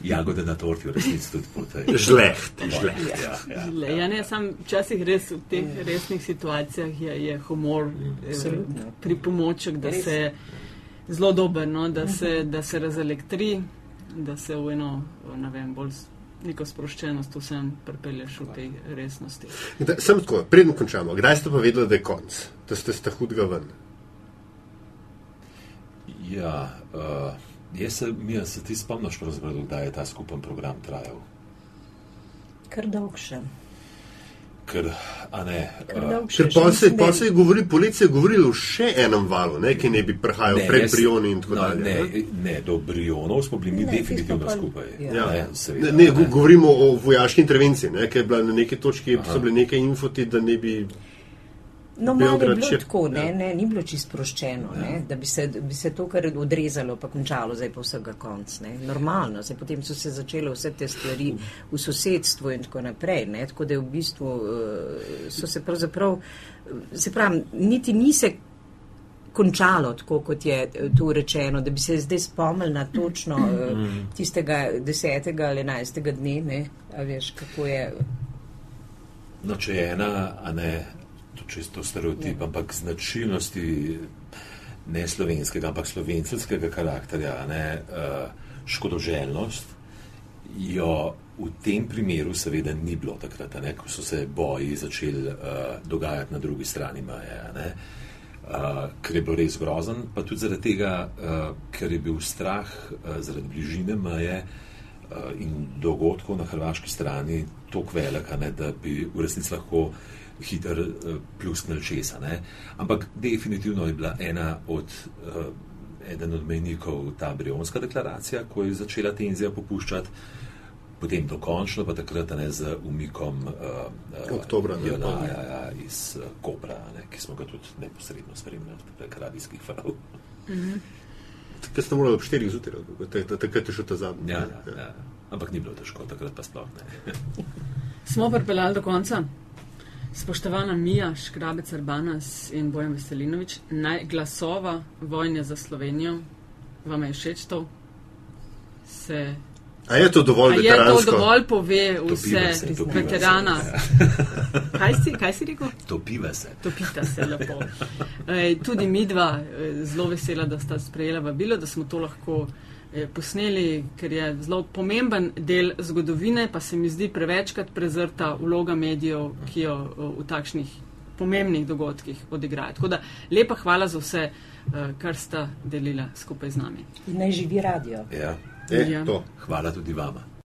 jagode na torti, v resnici tudi po tej. Žleht, žleht. Ja, ja. Le, ja, ne, sam včasih res v teh resnih situacijah je, je humor eh, pripomoček, da se zelo dober, no, da, se, da se razelektri, da se v eno, ne vem, bolj neko sproščenost vsem pripelješ v tej resnosti. Da, sem tako, preden končamo. Kdaj ste pa vedeli, da je konc, da ste sta hudega ven? ja uh, jaz se, Mija, se ti spomniš, pravzaprav, kdaj je ta skupen program trajal? Kar dolg še. Ker, ne, uh. Ker pa se, pa se je govorili, policija je govorila o še enem valu, ne, ki ne bi prihajal Ne, pred Brioni in tako no, dalje. Ne, ne. ne, do Brionov smo bili mi Ne, definitivno pa- skupaj. ja. Ne, Ne, seveda, ne, go- govorimo o vojaški intervenciji, ne, ki je bila na neki točki, Aha. so bile neke infoti, da ne bi. No, malo je bilo tako, ne, ja. ne, ni bilo čisto sproščeno, ne, da bi se, bi se to kar odrezalo pa končalo, zdaj pa vsega konc. Ne. Normalno, zdaj potem so se začele vse te stvari v sosedstvu in tako naprej, ne, tako da v bistvu eh, so se pravzaprav, eh, se pravi, niti ni se končalo tako, kot je eh, tu rečeno, da bi se zdaj spomnili na točno eh, tistega desetega ali enajstega dne, ne, a veš, kako je. No, če je ena, a ne čisto stereotip, ampak značilnosti ne slovenskega, ampak slovenskega karakterja, ne uh, škodoželjnost, jo v tem primeru seveda ni bilo takrat, ne, ko so se boji začeli uh, dogajati na drugi strani meje. ne. Uh, ker je bilo res grozen, pa tudi zaradi tega, uh, ker je bil strah uh, zaradi bližine meje uh, in dogodkov na hrvaški strani tako velik, ne, da bi v resnici lahko hiter uh, plusknil česa. Ne. Ampak definitivno je bila ena od, uh, eden od mejnikov ta Brionska deklaracija, ko je začela tenzija popuščati. Potem dokončno, pa takrat a ne, z umikom uh, uh, Oktobra, ne, JNA, pa- ja, ja, iz uh, Kopra, a ne, ki smo ga tudi neposredno spremljali prek radijskih falov. Takrat ste morali ob 4 zjutraj, takrat je šel ta zadnji. Ja, ja, ja. Ampak ni bilo težko, takrat pa sploh ne. Smo pripeljali do konca. Spoštovana Mija Škrabec Arbanas in Bojan Veselinovič, naj glasova vojne za Slovenijo, vam je všeč to? Se, A je to dovolj a je to dovolj pove vse se, topiva se, veterana? ja. Kaj si, kaj si rekel? Topiva se. Topita se lepo. Ej, tudi mi dva eh, zelo vesela, da sta sprejela vabilo, da smo to lahko posneli, ker je zelo pomemben del zgodovine, pa se mi zdi prevečkrat prezrta vloga medijev, ki jo eh, v takšnih pomembnih dogodkih odigrajo. Tako da lepa hvala za vse, eh, kar sta delila skupaj z nami. In naj živi radio. Ja. E, Ja. to. Hvala tudi vama.